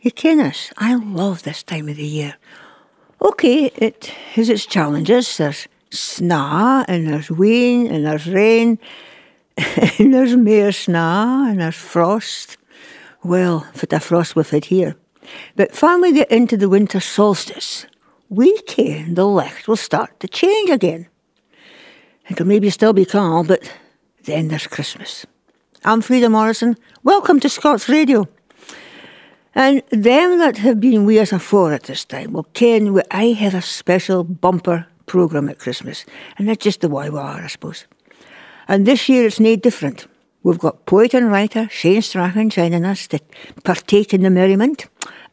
You us. I love this time of the year. Okay, it has its challenges. There's sna, and there's wind, and there's rain, and there's mere sna, and there's frost. Well, for the frost we've had here. But we get into the winter solstice, we can, the licht will start to change again. It'll maybe still be calm, but then there's Christmas. I'm Frieda Morrison. Welcome to Scots Radio. And them that have been with us afore at this time will ken I have a special bumper programme at Christmas, and that's just the way we are, I suppose. And this year it's no different. We've got poet and writer Shane Strachan joining us to partake in the merriment,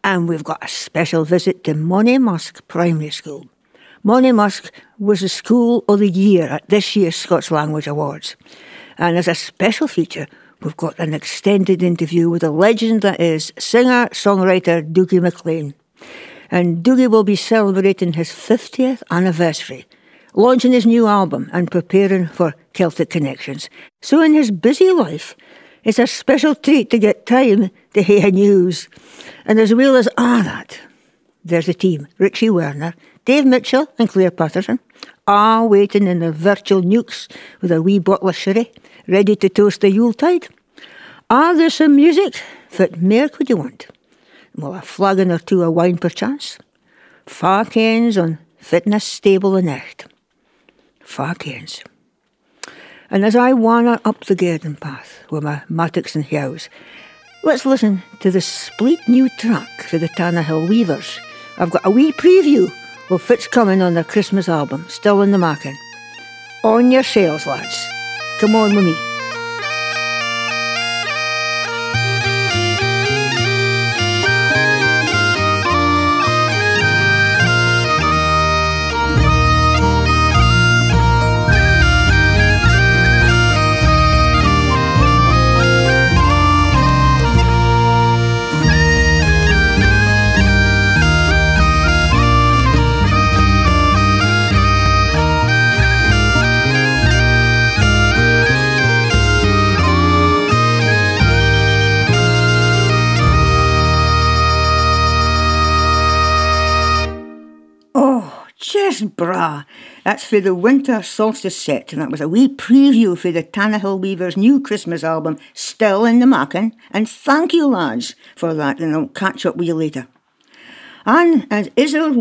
and we've got a special visit to Monymusk Primary School. Monymusk was the school of the year at this year's Scots Language Awards. And as a special feature, we've got an extended interview with a legend that is singer songwriter Dougie MacLean. And Dougie will be celebrating his 50th anniversary, launching his new album and preparing for Celtic Connections. So, in his busy life, it's a special treat to get time to hear news. And as well as all that, there's a team Richie Werner, Dave Mitchell, and Claire Patterson, all waiting in their virtual nukes with a wee bottle of sherry ready to toast the Yuletide? Are there some music? What more could you want? Well, a flagon or two of wine perchance? Farkens on fitness stable and echt. Farkens. And as I wander up the garden path with my mattocks and hows, let's listen to the split new track for the Tannahill Weavers. I've got a wee preview of what's coming on their Christmas album, still in the making. On your sails, lads. Come on with me. Bra. That's for the winter solstice set, and that was a wee preview for the Tannahill Weavers' new Christmas album, Still in the Making. And thank you, lads, for that, and I'll catch up with you later. And as is our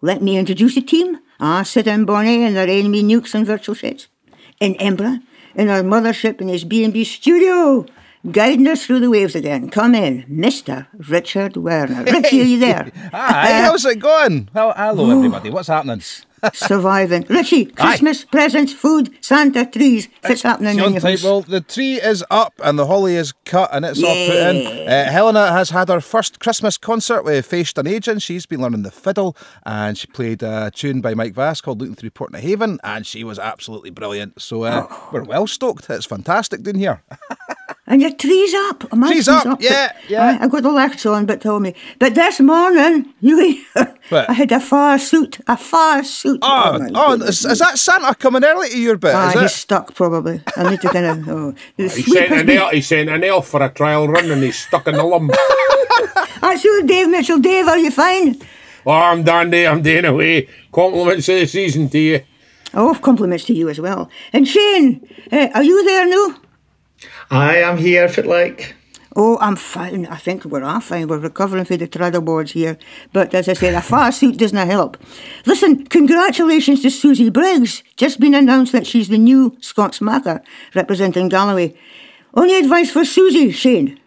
let me introduce the team. Ah, sit in Bonnie and their enemy nukes and virtual sets. In Embra, in our mothership in his B&B studio, guiding us through the waves again. Come in, Mr. Richard Werner. Richie, are you there? Hi, how's it going? Well, hello, everybody. What's happening? Surviving. Richie, Christmas, Aye. presents, food, Santa, trees. What's happening in your house? Well, the tree is up and the holly is cut and it's yeah. all put in. Uh, Helena has had her first Christmas concert with Faced an Agent. She's been learning the fiddle and she played a tune by Mike Vass called Looking Through Portnahaven and she was absolutely brilliant. So uh, oh. we're well stoked. It's fantastic down here. And your tree's up. My tree's, tree's up. up. Yeah, yeah. I, I got the lights on, but tell me. But this morning, you, I had a far suit. A far suit. Oh, oh, oh is, is, that Santa coming early to your bit? Ah, he's stuck probably. I need to kind of. Oh. he, sent an elf, he sent an elf for a trial run and he's stuck in the lump. That's you, Dave Mitchell. Dave, are you fine? Oh, I'm dandy. I'm doing away. Compliments of the season to you. Oh, compliments to you as well. And Shane, uh, are you there now? I am here if it like. Oh, I'm fine. I think we're all fine. We're recovering from the treadle boards here. But as I said, a far suit doesn't help. Listen, congratulations to Susie Briggs. Just been announced that she's the new Scots Makar representing Galloway. Only advice for Susie, Shane?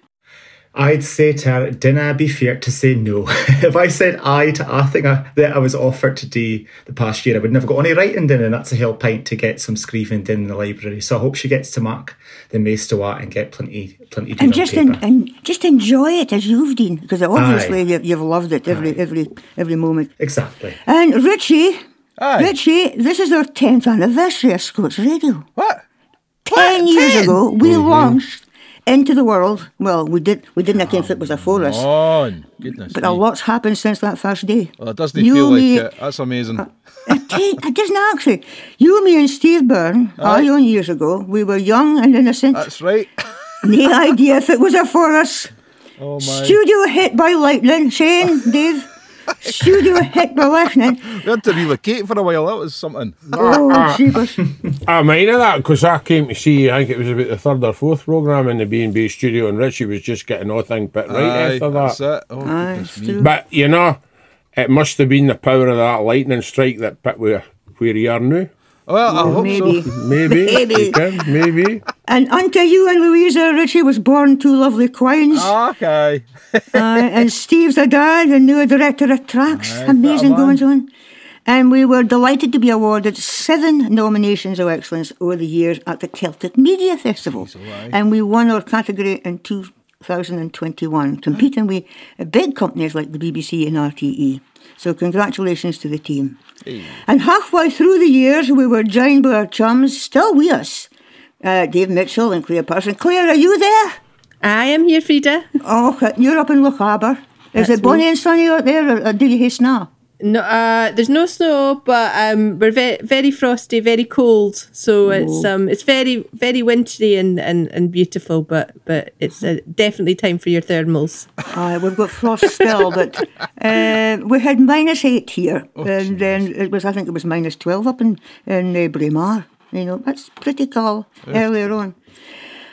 I'd say to her, dinna be fair to say no. if I said aye to anything I, that I was offered to do the past year, I would never got any writing done, and that's a hell pint to get some screeving done in the library. So I hope she gets to mark the most of it and get plenty, plenty. And just en- and just enjoy it as you've done, because obviously you, you've loved it every aye. every every moment. Exactly. And Richie, aye. Richie, this is our tenth anniversary of Scots Radio. What? Ten what? years Ten? ago, we mm-hmm. launched into the world. Well, we did. We didn't oh, think it was for us. Oh, goodness! But me. a lot's happened since that first day. Well, it doesn't you, feel me, like it. That's amazing. Uh, it, it, doesn't actually. You, me, and Steve Byrne, all young years ago, we were young and innocent. That's right. no idea if it was a for us. Oh my. Studio hit by lightning. Shane, Dave. Studio hit by lightning. We had to relocate for a while. That was something. Oh, jeepers. I mind of that because I came to see, I think it was about the third or fourth programme in the B&B studio and Richie was just getting nothing but right Aye, after that's that. it. Oh, Aye, goodness it's me. true. But, you know, it must have been the power of that lightning strike that put where, where you are now. Well, I hope Maybe. so. Maybe. Maybe. can, maybe. And unto you and Louisa, Richie was born two lovely quines. Okay. Uh, and Steve's a dad and new director of tracks. Amazing goings on. And we were delighted to be awarded seven nominations of excellence over the years at the Celtic Media Festival. And we won our category in 2021, competing with big companies like the BBC and RTE. So congratulations to the team. And halfway through the years, we were joined by our chums, still with us, uh, Dave Mitchell and Claire Parson. Claire, are you there? I am here, Frieda. Oh, you're up in Loch Harbour. Is That's it bonny me. and sunny out there, or, or do you have snow? No, uh, there's no snow, but um, we're very, very frosty, very cold. So it's um, it's very, very wintry and, and, and beautiful. But but it's uh, definitely time for your thermals. Aye, we've got frost still, but uh, we had minus eight here, and then it was I think it was minus twelve up in in uh, Braemar. You know, that's pretty cold earlier on.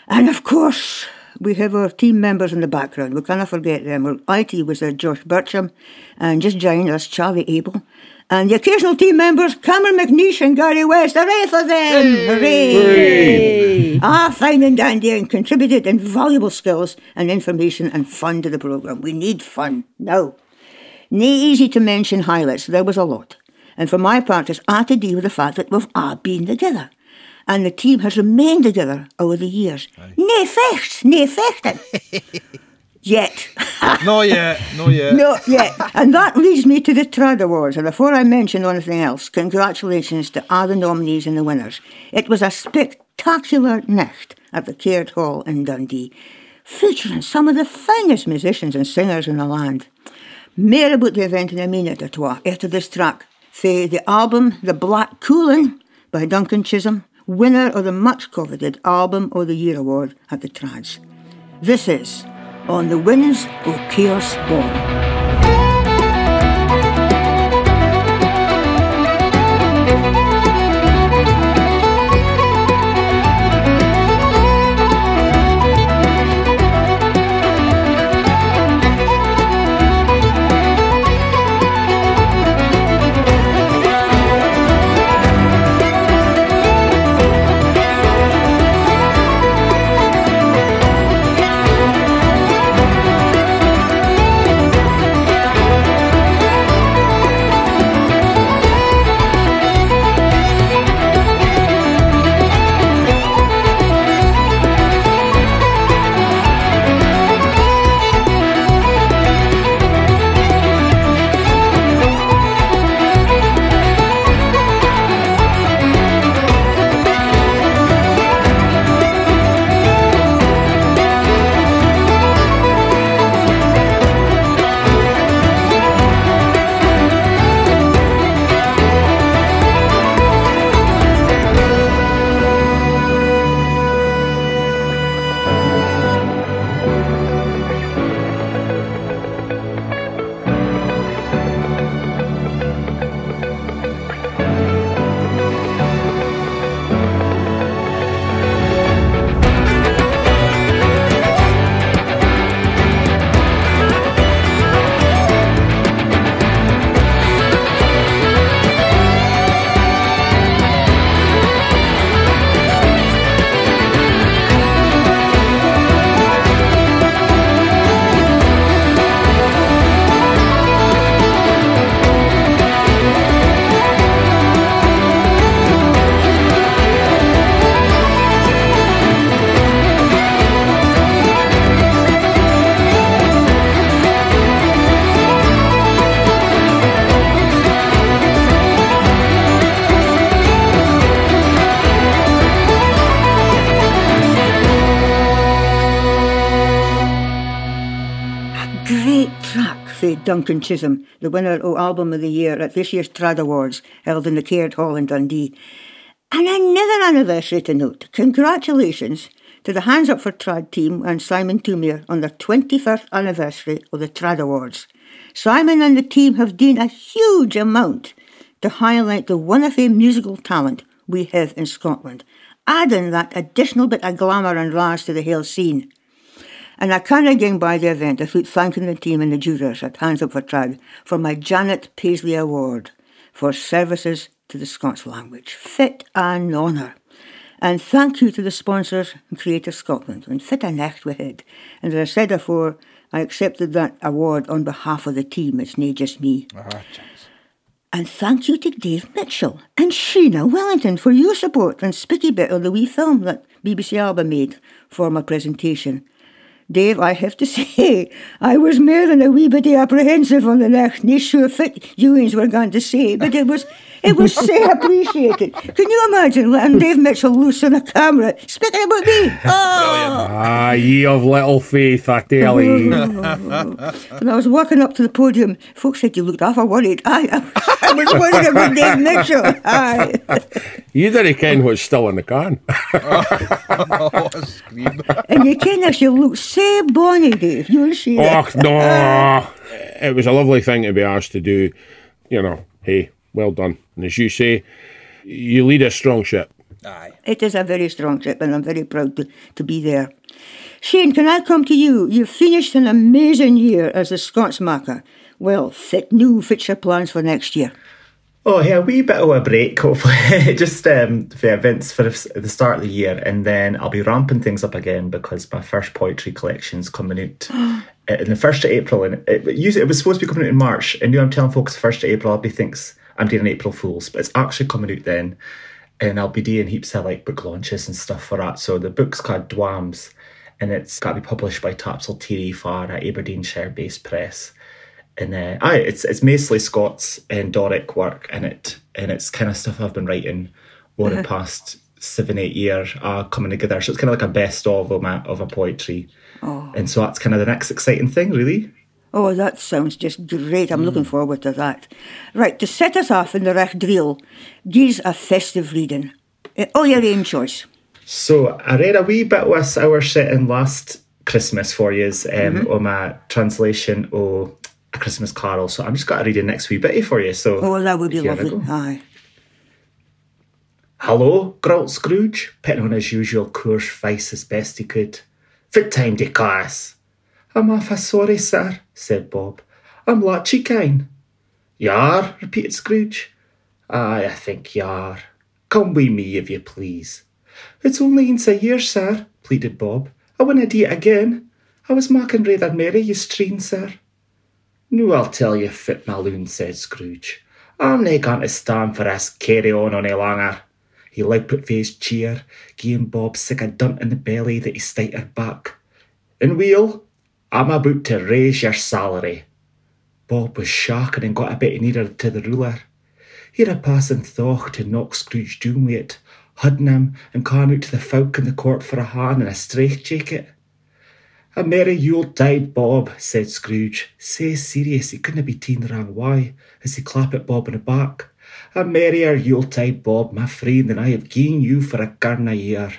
And of course, we have our team members in the background. We cannot forget them. Well, IT was there, Josh Bircham, and just joining us, Charlie Abel. And the occasional team members, Cameron McNeish and Gary West. Hooray for them! Hooray! Ah, fine and dandy, and contributed invaluable skills and information and fun to the programme. We need fun now. Nae easy to mention highlights, there was a lot. And for my part, it's all to do with the fact that we've all been together. And the team has remained together over the years. Nae fechts, nae fechten. Yet. No yet. No yet. Not yet. And that leads me to the Trad Awards. And before I mention anything else, congratulations to all the nominees and the winners. It was a spectacular night at the Caird Hall in Dundee, featuring some of the finest musicians and singers in the land. More about the event in a minute or two after this track. For the album The Black Cuillin by Duncan Chisholm, winner of the much coveted Album of the Year award at the Trads. This is On the Winds of Chaos Born. Duncan Chisholm, the winner of Album of the Year at this year's Trad Awards held in the Caird Hall in Dundee. And another anniversary to note. Congratulations to the Hands Up for Trad team and Simon Thoumire on their 21st anniversary of the Trad Awards. Simon and the team have done a huge amount to highlight the wonderful musical talent we have in Scotland, adding that additional bit of glamour and ras to the whole scene. And I can't again by the event without thanking the team and the jurors at Hands Up for Trad for my Janet Paisley Award for services to the Scots language. Fit an honour. And thank you to the sponsors and Creative Scotland and Fit an echt we had. And as I said before, I accepted that award on behalf of the team. It's not just me. Ah, And thank you to Dave Mitchell and Sheena Wellington for your support and spiky bit of the wee film that BBC Alba made for my presentation. Dave, I have to say, I was more than a wee bit apprehensive on the next. Not sure fit you were going to say, but it was it was so appreciated. Can you imagine letting Dave Mitchell loose on a camera speaking about me? Oh. Ah, ye of little faith, I tell ye. When I was walking up to the podium, folks said you looked awful worried. I, I was worried about Dave Mitchell. Aye. you didn't ken what's still in the can. oh, a scream. And you can actually look so bonny, Dave. You'll see that. Och, no. Ah. It was a lovely thing to be asked to do. You know, hey, well done. And as you say, you lead a strong ship. Aye. It is a very strong ship, and I'm very proud to, to be there. Shane, can I come to you? You've finished an amazing year as a Scots Makar. Well, fit new future plans for next year. Oh, yeah, a wee bit of a break, hopefully. Just um, for events for the start of the year, and then I'll be ramping things up again because my first poetry collection's coming out uh, in the first of April, and it, it, usually, it was supposed to be coming out in March. And now I'm telling folks the first of April, I'll be thinks I'm doing an April Fools, but it's actually coming out then, and I'll be doing heaps of like book launches and stuff for that. So the book's called Dwams, and it's got to be published by Tapsalteerie Far at Aberdeenshire-based press and uh, aye, it's it's mostly Scots and Doric work in it, and it's kind of stuff I've been writing over the past seven eight years, uh, coming together. So it's kind of like a best of of, my, of a poetry, and so that's kind of the next exciting thing, really. Oh, that sounds just great. I'm looking forward to that. Right, to set us off in the Rech drill, gives a festive reading. Oh, your own choice. So I read a wee bit with our setting last Christmas for you um, on my translation of A Christmas Carol. So I'm just going to read the next wee bitty for you. So Oh, that would be lovely. Aye. Hello, growled Scrooge, putting on his usual coarse face as best he could. Fit time to class. I'm awful sorry, sir, said Bob. I'm latchy kine. Yar, repeated Scrooge. Aye, I think yar. Come wi' me, if you please. It's only once a year, sir, pleaded Bob. I winna do it again. I was making rather merry, you streen, sir. No, I'll tell you, fit my loon, said Scrooge. I'm nae going to stand for this carry on ony longer. He leg put his cheer, gieing Bob sick a dunt in the belly that he staggered back. And wheel, I'm about to raise your salary. Bob was shocking and got a bit nearer to the ruler. He had a passing thought to knock Scrooge down with it, hudding him and calling out to the folk in the court for a hand and a straitjacket. A merry Yuletide, Bob, said Scrooge, so serious it couldn't be teen wrong way, as he clapped at Bob on the back. A merrier Yuletide, Bob, my friend, than I have given you for a garn a year.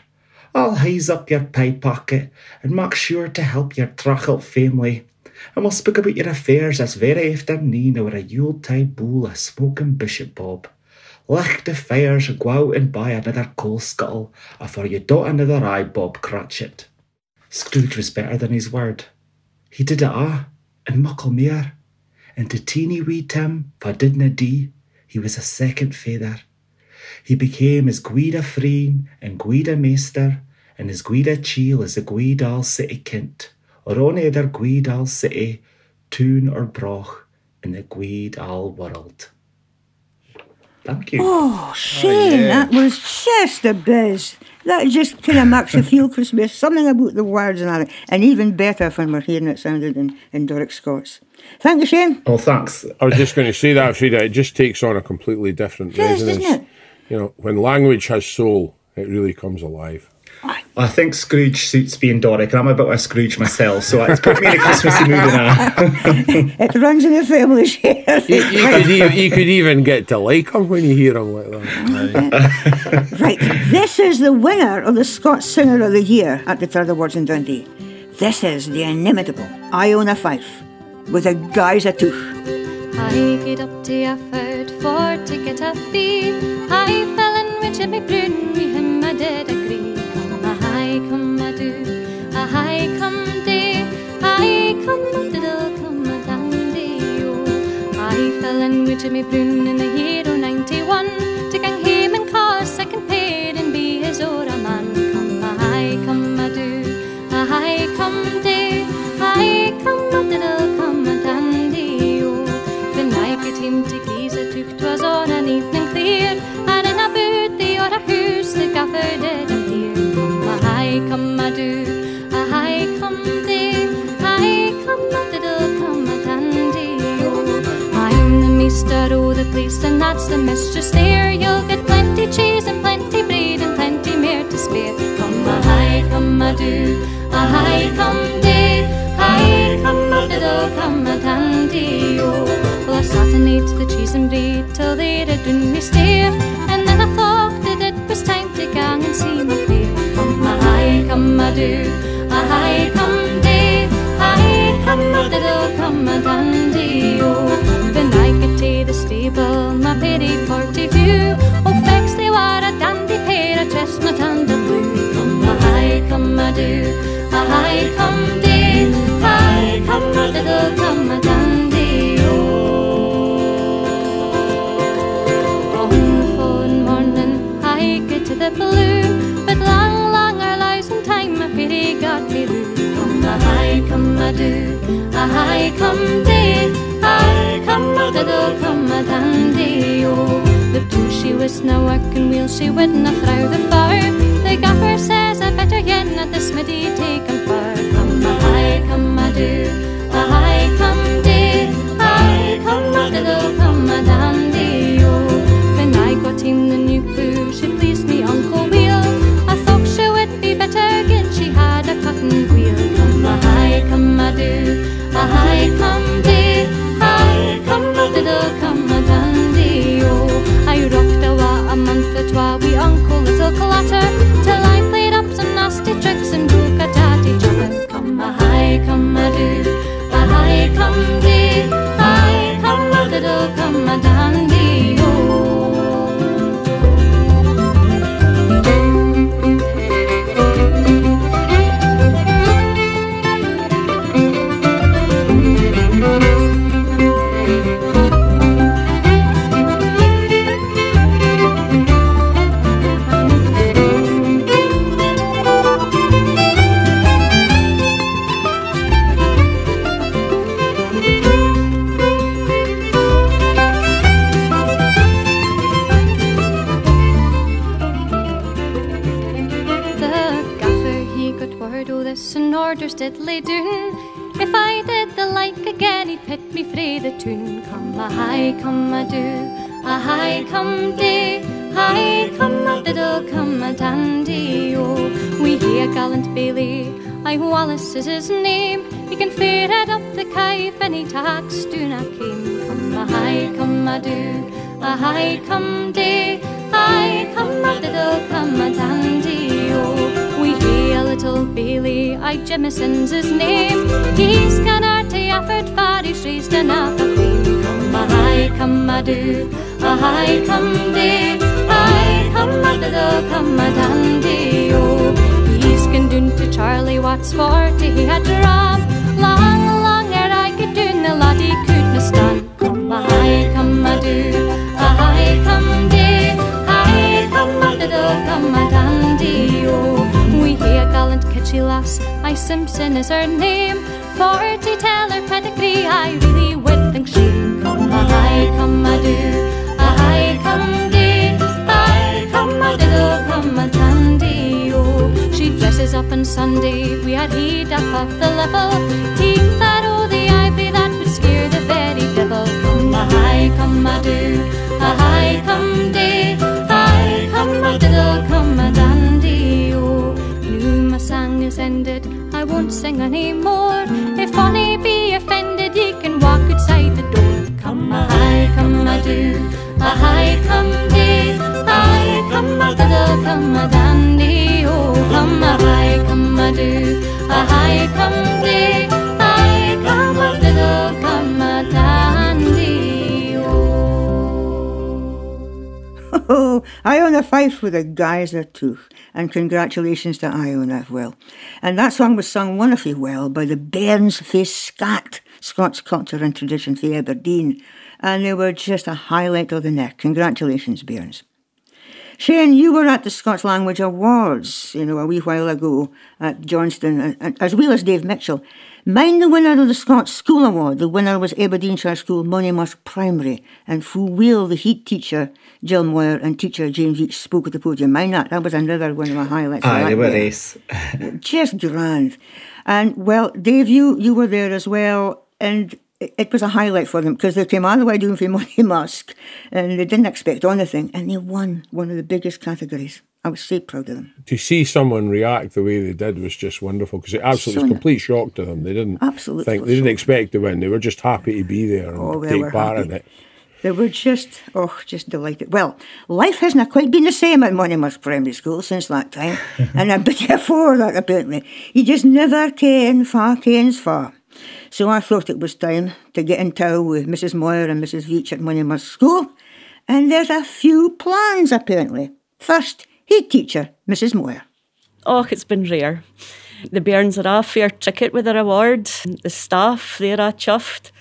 I'll hize up your pie pocket and make sure to help your truckle family. And we'll speak about your affairs this very afternoon over a Yuletide bowl of smoking bishop, Bob. Licht the fires go out and buy another coal scuttle afore you dot another eye, Bob Cratchit. Scrooge was better than his word. He did it a, and muckle mair. And to teeny wee Tim, fa didna dee, he was a second feather. He became as guid a freen and guid a meester, and as guid a chiel as a guid all city kint, or ony other guid all city, tune or broch, in the guid all world. Thank you. Oh, oh, Shane, yeah. that was just the best. That just kind of makes you feel Christmas. Something about the words and that. And even better when we're hearing it sounded in, in Doric Scots. Thank you, Shane. Oh, thanks. I was just going to say that, Frieda. It just takes on a completely different Yes, resonance. doesn't it? You know, when language has soul, it really comes alive. Aye. I think Scrooge suits being Doric, and I'm a bit of a Scrooge myself, so it's put me in a Christmassy mood now. It runs in the family share. You, you, could even, you could even get to like him when you hear him like that. Right, this is the winner of the Scots Singer of the Year at the Trad Awards in Dundee. This is the inimitable Iona Fife with a Guise o' Tough. I get up to effort for to get a fee. I fell in with Jimmy Brune, we him I did with Brune Master of the place, and that's the mistress there. You'll get plenty cheese and plenty bread and plenty more to spare. Come a high, come a do, a high come day, high come a diddle, come a dandy, oh. Well, I sat and ate the cheese and bread till they'd a done me stare, and then I thought that it was time to gang and see my fair. Come a high, come a do, a high come day, high come a diddle, come a dandy, oh. Stable, my pretty forty view, oh, fex they were a dandy pair, a chestnut and a blue. Come a high, come a do, a high come day, high come a diddle, come a dandy, oh. On the phone morning, I get to the blue, but long, long our lives in time, my pity got me through. Come a high, come a do, a high come day, high come a diddle, come a dandy, oh. The two she was now working wheel, she wouldn't throw the fire. The gaffer says I better yen at the smithy take him far. Come a high, come a do, a high come day, high come a diddle, come a dandy, oh. When I got him the new clue, she pleased me Uncle Wheel. I thought she would be better again, she had a cotton wheel. Come a high, come a do, a high come a dandy, oh. He's doon to Charlie Watts for to he had to rob. Long, long ere I could do the laddie couldn't stand. Come a come a do, come day, high come a come a dandy, oh. We hae a gallant kitschy lass, I Simpson is her name. Fight for the Guise o' Tough. And congratulations to Iona as well. And that song was sung wonderfully well by the Bairns Face Scat, Scots Culture and Tradition for Aberdeen. And they were just a highlight of the neck. Congratulations, Bairns. Shane, you were at the Scots Language Awards, you know, a wee while ago at Johnstone, uh, uh, as well as Dave Mitchell. Mind the winner of the Scots School Award. The winner was Aberdeenshire School Monymusk Primary, and full wheel the heat teacher Jill Moyer and teacher James Each spoke at the podium. Mind that? That was another one of my highlights. Aye, they were ace. Just grand. And well, Dave, you you were there as well, and it was a highlight for them because they came all the way down from Monymusk and they didn't expect anything and they won one of the biggest categories. I was so proud of them. To see someone react the way they did was just wonderful because it absolutely was So- complete shock to them. They didn't Absolutely think they didn't expect to win. They were just happy to be there and Oh, they take were part happy. in it. They were just, oh, just delighted. Well, life hasn't quite been the same at Monymusk Primary School since that time, and a bit before that, apparently. You just never can far canes far. So I thought it was time to get in tow with Mrs. Moyer and Mrs. Veach at Monymusk School, and there's a few plans, apparently. First, head teacher, Mrs. Moyer. Oh, it's been rare. The bairns are a fair ticket with their award. The staff, they're a chuffed.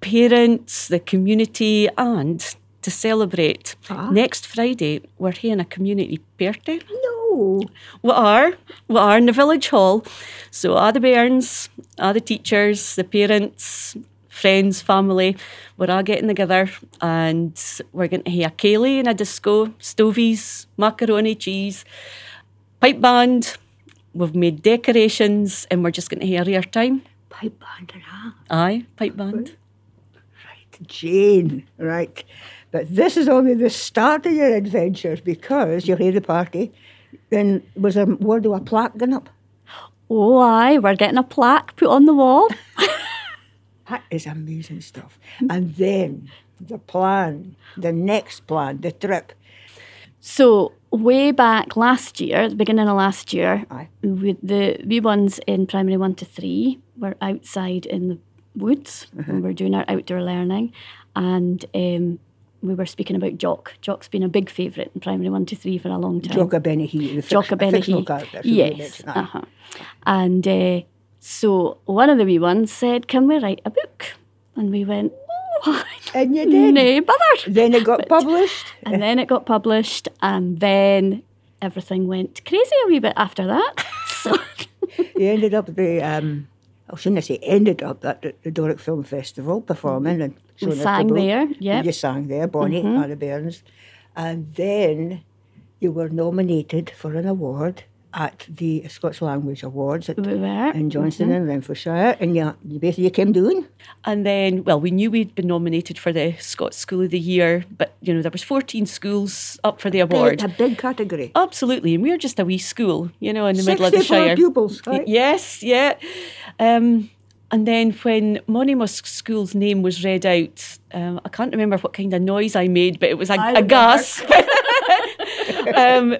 Parents, the community, and to celebrate, ah. next Friday, we're having a community party. No. We are. We are in the village hall. So are the bairns, are the teachers, the parents, friends, family, we're all getting together and we're going to hear a ceilidh and a disco, stovies, macaroni, cheese, pipe band. We've made decorations and we're just going to have a rare time. Pipe band and all. Aye, pipe band. Right, Jane, right. But this is only the start of your adventures because you'll hear the party. Then was a word of a plaque going up? Oh, aye, we're getting a plaque put on the wall. That is amazing stuff. And then the plan, the next plan, the trip. So, way back last year, the beginning of last year, Aye. we, the wee ones in primary one to three were outside in the woods Mm-hmm. and we were doing our outdoor learning. And um, we were speaking about Jock. Jock's been a big favourite in primary one to three for a long time. Jocka Benehee, the Jocka fic- a fictional character. Yes. Uh-huh. And uh, so one of the wee ones said, Can we write a book? And we went, Oh, And you did. nay, bother. Then it got published. And then it got published, and then everything went crazy a wee bit after that. So You ended up the, um, I shouldn't I say ended up at the, Doric Film Festival performing and the sang there. Mm-hmm. You sang there, Bonnie, Anna Burns. And then you were nominated for an award at the Scots Language Awards at, we in Johnstone in Renfrewshire. And you, you basically came down. And then, well, we knew we'd been nominated for the Scots School of the Year, but you know there was 14 schools up for the award. A big category. Absolutely, and we were just a wee school, you know, in the middle of the 64 shire. pupils, right? Yes, yeah. Um, and then when Monymusk School's name was read out, um, I can't remember what kind of noise I made, but it was a, a gasp. um,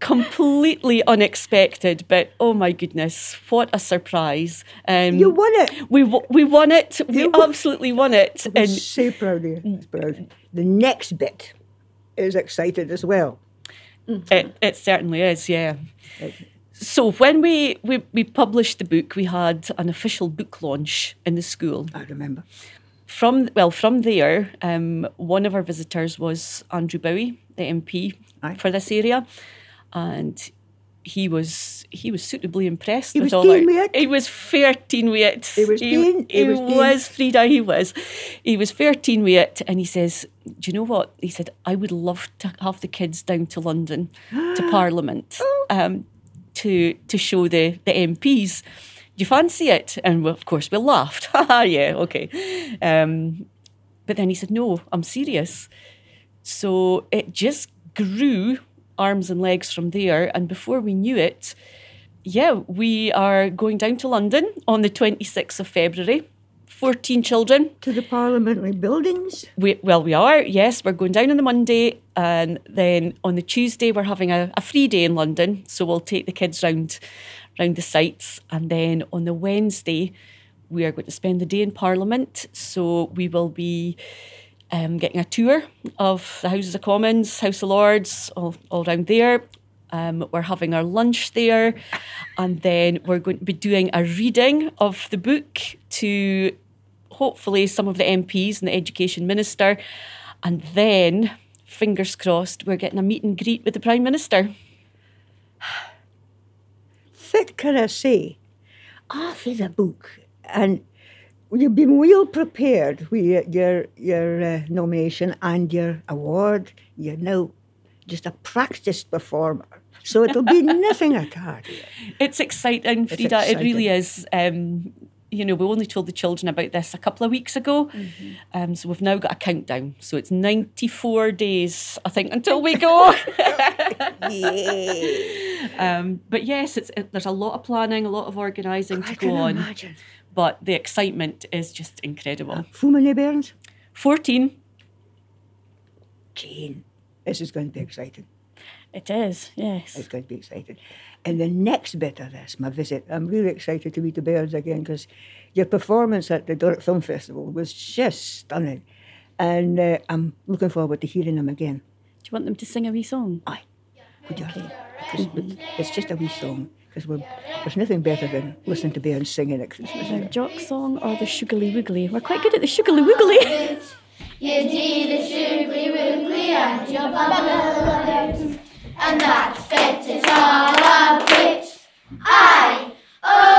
completely unexpected, but oh my goodness, what a surprise! Um, You won it. we w- we won it. We won- absolutely won it. I'm And so proud of you. Proud. The next bit is excited as well. It, it certainly is, yeah. So when we, we, we published the book, we had an official book launch in the school. I remember. From well, from there, um, one of our visitors was Andrew Bowie, the MP Aye. for this area, and he was he was suitably impressed He with was all keen our. it. He was thirteen with it. He was keen, he He, was was Frieda. He was. He was thirteen with it, and he says, "Do you know what?" He said, "I would love to have the kids down to London, to Parliament, Oh. um, to to show the the MPs." Do you fancy it? And we- of course, we laughed. Yeah, okay. Um, but then he said, No, I'm serious. So it just grew arms and legs from there. And before we knew it, yeah, we are going down to London on the 26th of February. 14 children. To the parliamentary buildings. We, well, we are, yes. We're going down on the Monday, and then on the Tuesday, we're having a, a free day in London. So we'll take the kids round, round the sites. And then on the Wednesday, we are going to spend the day in Parliament. So we will be um, getting a tour of the Houses of Commons, House of Lords, all, all around there. Um, we're having our lunch there, and then we're going to be doing a reading of the book to hopefully some of the MPs and the Education Minister. And then, fingers crossed, we're getting a meet and greet with the Prime Minister. What can I say? Half is a book, and you've been well prepared with your your, uh, nomination and your award. You're now just a practiced performer, so it'll be nothing at all. It's exciting, Frieda. It really is. Um, you know, we only told the children about this a couple of weeks ago. Um, so we've now got a countdown. So it's 94 days, I think, until we go. um, but yes, it's it, there's a lot of planning, a lot of organising to go on. imagine. But the excitement is just incredible. How many bairns? 14. Jane, this is going to be exciting. It is, yes. It's going to be exciting. And the next bit of this, my visit, I'm really excited to meet the Bairns again because your performance at the Doric Film Festival was just stunning. And uh, I'm looking forward to hearing them again. Do you want them to sing a wee song? Aye. Would you? Because it's just a wee song. Because there's nothing better than listening to Bairns singing at Christmas. The jock song or the Sugarly Wiggly? We're quite good at the Sugarly Wiggly. You do the sugary woogly and your bubble and that's fit is all a bit. I, oh,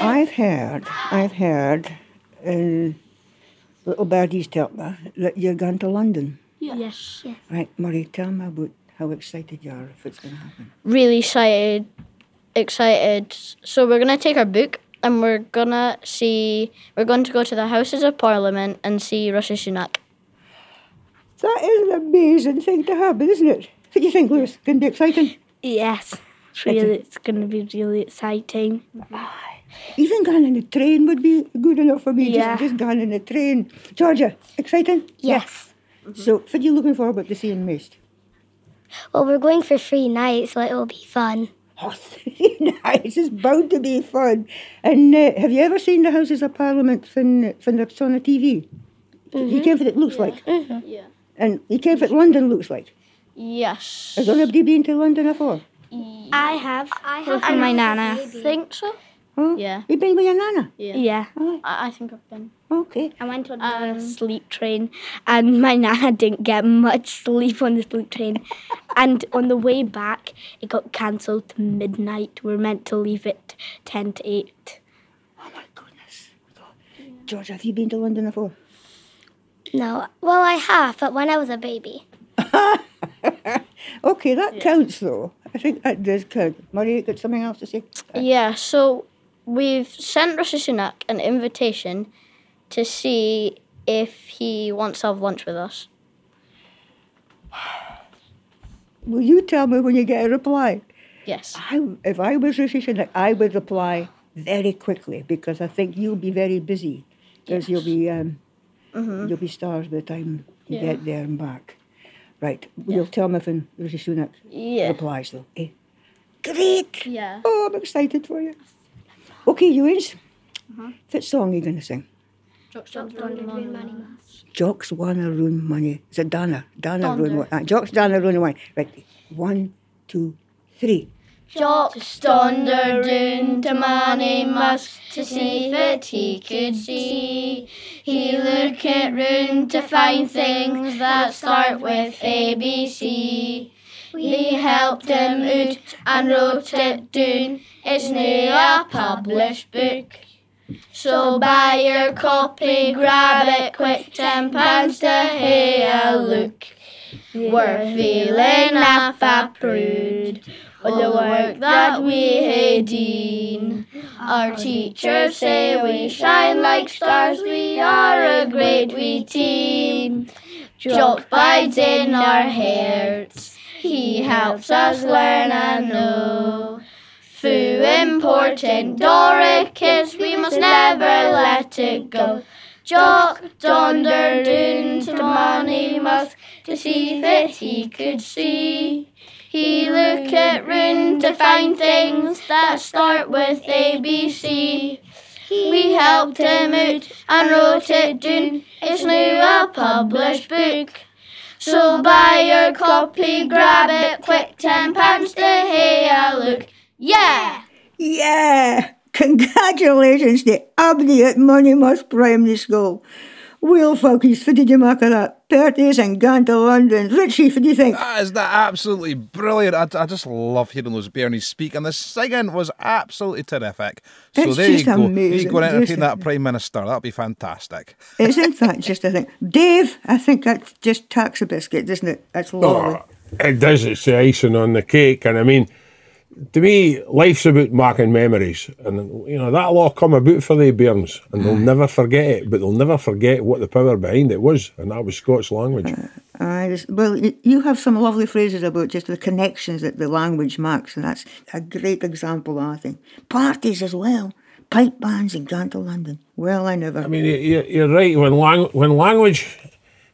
I've heard, I've heard, uh, little birdies tell me that you're going to London. Yes. Right, Murray, tell me about how excited you are if it's going to happen. really excited excited so we're gonna take our book and we're gonna see we're going to go to the houses of parliament and see Rishi Sunak That is an amazing thing to happen, isn't it? What do you think, Lewis? Going to be exciting? Yes, it's really, it's going to be really exciting. Even going in a train would be good enough for me. Yeah. Just, just going in a train. Georgia, exciting? Yes. Mm-hmm. So, what are you looking forward to seeing most? Well, we're going for three nights, so it will be fun. Oh, three nights. It's bound to be fun. And uh, have you ever seen the Houses of Parliament from, from it's on the TV? You mm-hmm. care what it looks like? Mm-hmm. yeah And you care what London looks like? yes Has anybody been to London before? I have. I have. with my nana think so Huh? Yeah. You been with your nana? Yeah. I, I think I've been Okay. I went on Um, a sleep train, and my nana didn't get much sleep on the sleep train. and on the way back, it got cancelled to midnight. We are meant to leave at ten to eight. Oh my goodness. George, have you been to London before? No, well, I have, but when I was a baby. Okay, that counts though. I think that does count. Murray, you got something else to say? yeah so we've sent Rishi Sunak an invitation to see if he wants to have lunch with us Will you tell me when you get a reply? yes I, if I was Rishi Sunak, I would reply very quickly because I think you'll be very busy because you'll be um, you'll be starved by the time you Mm-hmm. Yeah. get there and back. Right, you'll tell me when Rishi Sunak yeah replies though. Eh? Great! yeah Oh, I'm excited for you. Okay, Ewins, Uh-huh. what song are you going to sing? Jocks wanna ruin money. Is it Dana? Dana ruin money. Uh, Jocks Dana ruin money. Right. One, two, three. Jocks donder doon to Monymusk to see that he could see. He look at round to find things that start with ABC. We helped him out and wrote it down. It's now a published book. So buy your copy, grab it quick, ten pounds to have a look. We're feeling half a prude with the work that we hae done. Our teachers say we shine like stars, we are a great wee team. Jock bides in our hearts, he helps us learn and know. Fu important Doric is, we must never let it go. Jock donder doon to Monymusk to see that he could see. He look at round to find things that start with ABC. We helped him out and wrote it down. It's now a published book. So buy your copy, grab it quick, ten pounds to here. look. Yeah! Yeah! Congratulations to everybody at Monymusk Primary School. Well, folkies, what did you make of that? Parties and gone to London. Richie, what do you think? That is that absolutely brilliant. I, I just love hearing those Bernies speak, and the singing was absolutely terrific. So It's there you just go. amazing. You go and entertain Just- that Prime Minister. That'd be fantastic. It's in fact just a thing. Dave, I think that's just tax a biscuit, doesn't it? That's lovely. Oh, it does. It's the icing on the cake. And I mean, to me, life's about making memories. And, you know, that'll all come about for the bairns. And they'll never forget it. But they'll never forget what the power behind it was. And that was Scots language. Uh, I just, well, you have some lovely phrases about just the connections that the language makes, and that's a great example, I think. Parties as well. Pipe bands and gone to London. Well, I never. I mean, you- you- you're right. When, lang- when language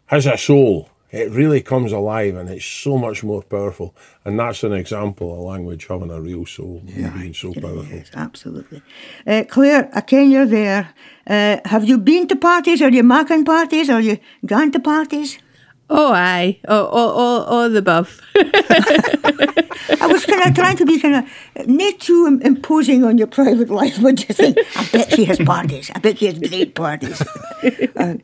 has a soul, it really comes alive and it's so much more powerful. And that's an example of language having a real soul and being so powerful. Yes, absolutely. Uh, Claire, I ken you're there. Uh, have you been to parties? Are you making parties? Are you gone to parties? Oh, aye. Oh, all, all, all the above. I was kind of trying to be kind of not too imposing on your private life, but just think, I bet she has parties. I bet she has great parties. uh,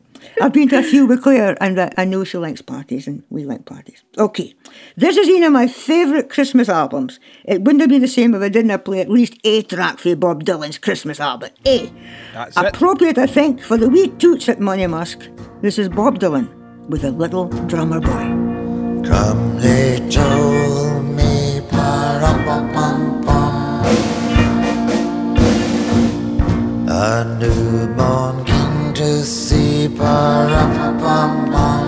I've been to a few with Claire, and I, I know she likes parties, and we like parties. Okay, this is one of my favourite Christmas albums. It wouldn't have been the same if I didn't play at least a track for Bob Dylan's Christmas album. A. That's it. Appropriate, I think, for the wee toots at Monymusk. This is Bob Dylan with a little drummer boy. Come little me pa-rum-pum-pum-pum A newborn to see pa-rum-pum-pum-pum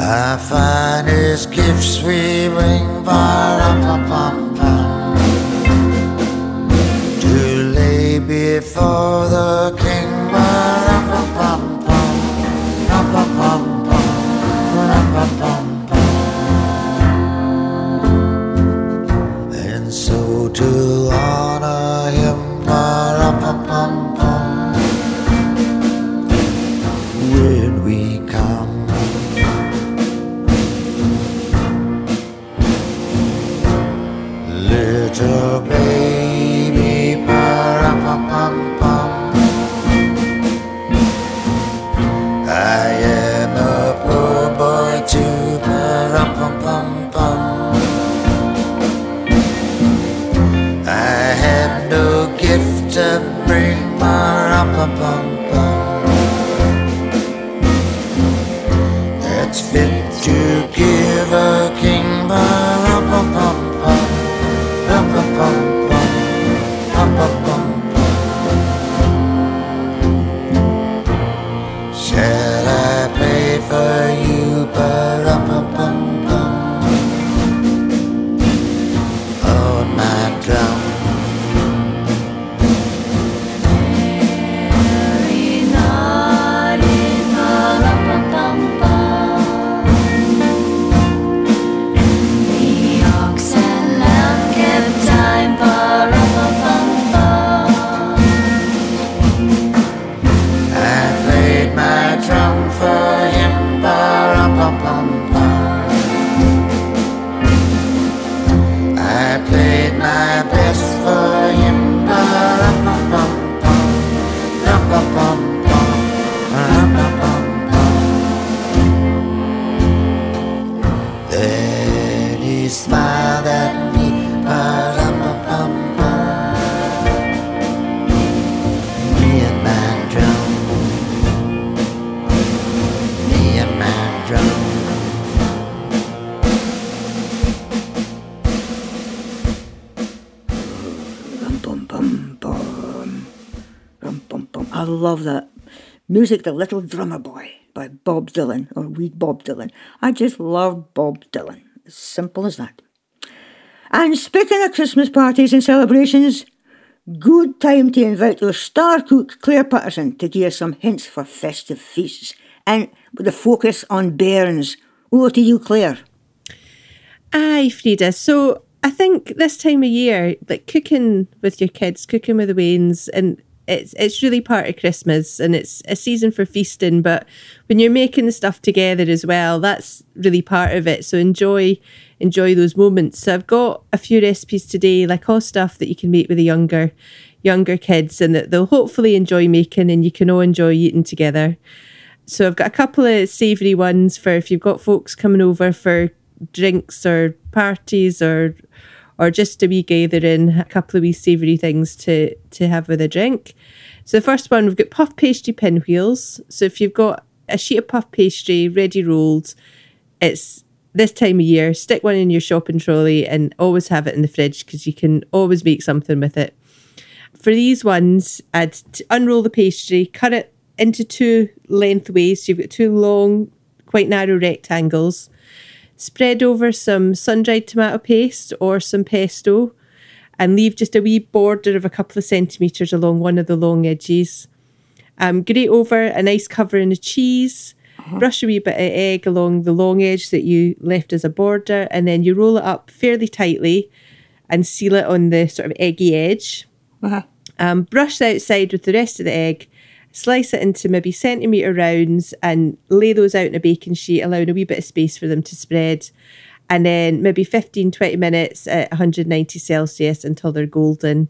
Our finest gifts we bring pa-rum-pum-pum-pum love that. Music, The Little Drummer Boy by Bob Dylan, or Wee Bob Dylan. I just love Bob Dylan. As simple as that. And speaking of Christmas parties and celebrations, good time to invite your star cook Claire Patterson to give us some hints for festive feasts, and with a focus on bairns. Over to you, Claire. Aye, Frieda. So I think this time of year, like cooking with your kids, cooking with the Waynes, and it's it's really part of Christmas and it's a season for feasting. But when you're making the stuff together as well, that's really part of it. So enjoy enjoy those moments. So I've got a few recipes today, like all stuff that you can make with the younger younger kids and that they'll hopefully enjoy making and you can all enjoy eating together. So I've got a couple of savoury ones for if you've got folks coming over for drinks or parties or or just a wee gathering, a couple of wee savoury things to to have with a drink. So the first one we've got puff pastry pinwheels. So if you've got a sheet of puff pastry ready rolled, it's this time of year, stick one in your shopping trolley and always have it in the fridge because you can always make something with it. For these ones, I'd unroll the pastry, cut it into two lengthways. So you've got two long, quite narrow rectangles. Spread over some sun dried tomato paste or some pesto and leave just a wee border of a couple of centimetres along one of the long edges. Um, grate over a nice covering of cheese, brush a wee bit of egg along the long edge that you left as a border, and then you roll it up fairly tightly and seal it on the sort of eggy edge. Uh-huh. Um, brush the outside with the rest of the egg, slice it into maybe centimetre rounds and lay those out in a baking sheet, allowing a wee bit of space for them to spread. And then maybe 15, 20 minutes at 190 Celsius until they're golden.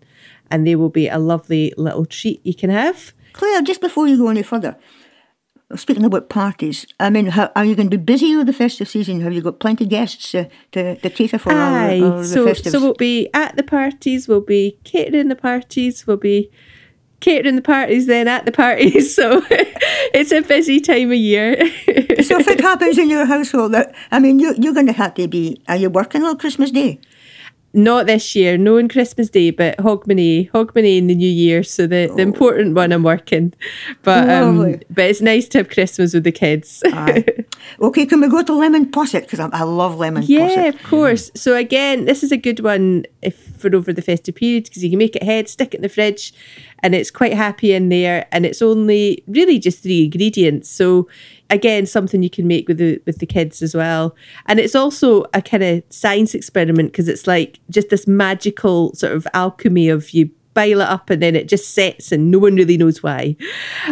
And they will be a lovely little treat you can have. Claire, just before you go any further, speaking about parties, I mean, how, are you going to be busy with the festive season? Have you got plenty of guests uh, to, to cater for all Aye, the, all the so festives? so we'll be at the parties, we'll be catering the parties, we'll be catering the parties, then at the parties. So it's a busy time of year. so if it happens in your household, that, I mean, you, you're going to have to be, are you working on Christmas Day? Not this year, no on Christmas Day, but Hogmanay, Hogmanay in the new year. So the, the important one I'm working. But um, but it's nice to have Christmas with the kids. Okay, can we go to lemon posset? Because I, I love lemon Yeah, posset. of course. So again, this is a good one if for over the festive period because you can make it head, stick it in the fridge, and it's quite happy in there. And it's only really just three ingredients. So again, something you can make with the with the kids as well. And it's also a kind of science experiment because it's like just this magical sort of alchemy of you bile it up and then it just sets and no one really knows why.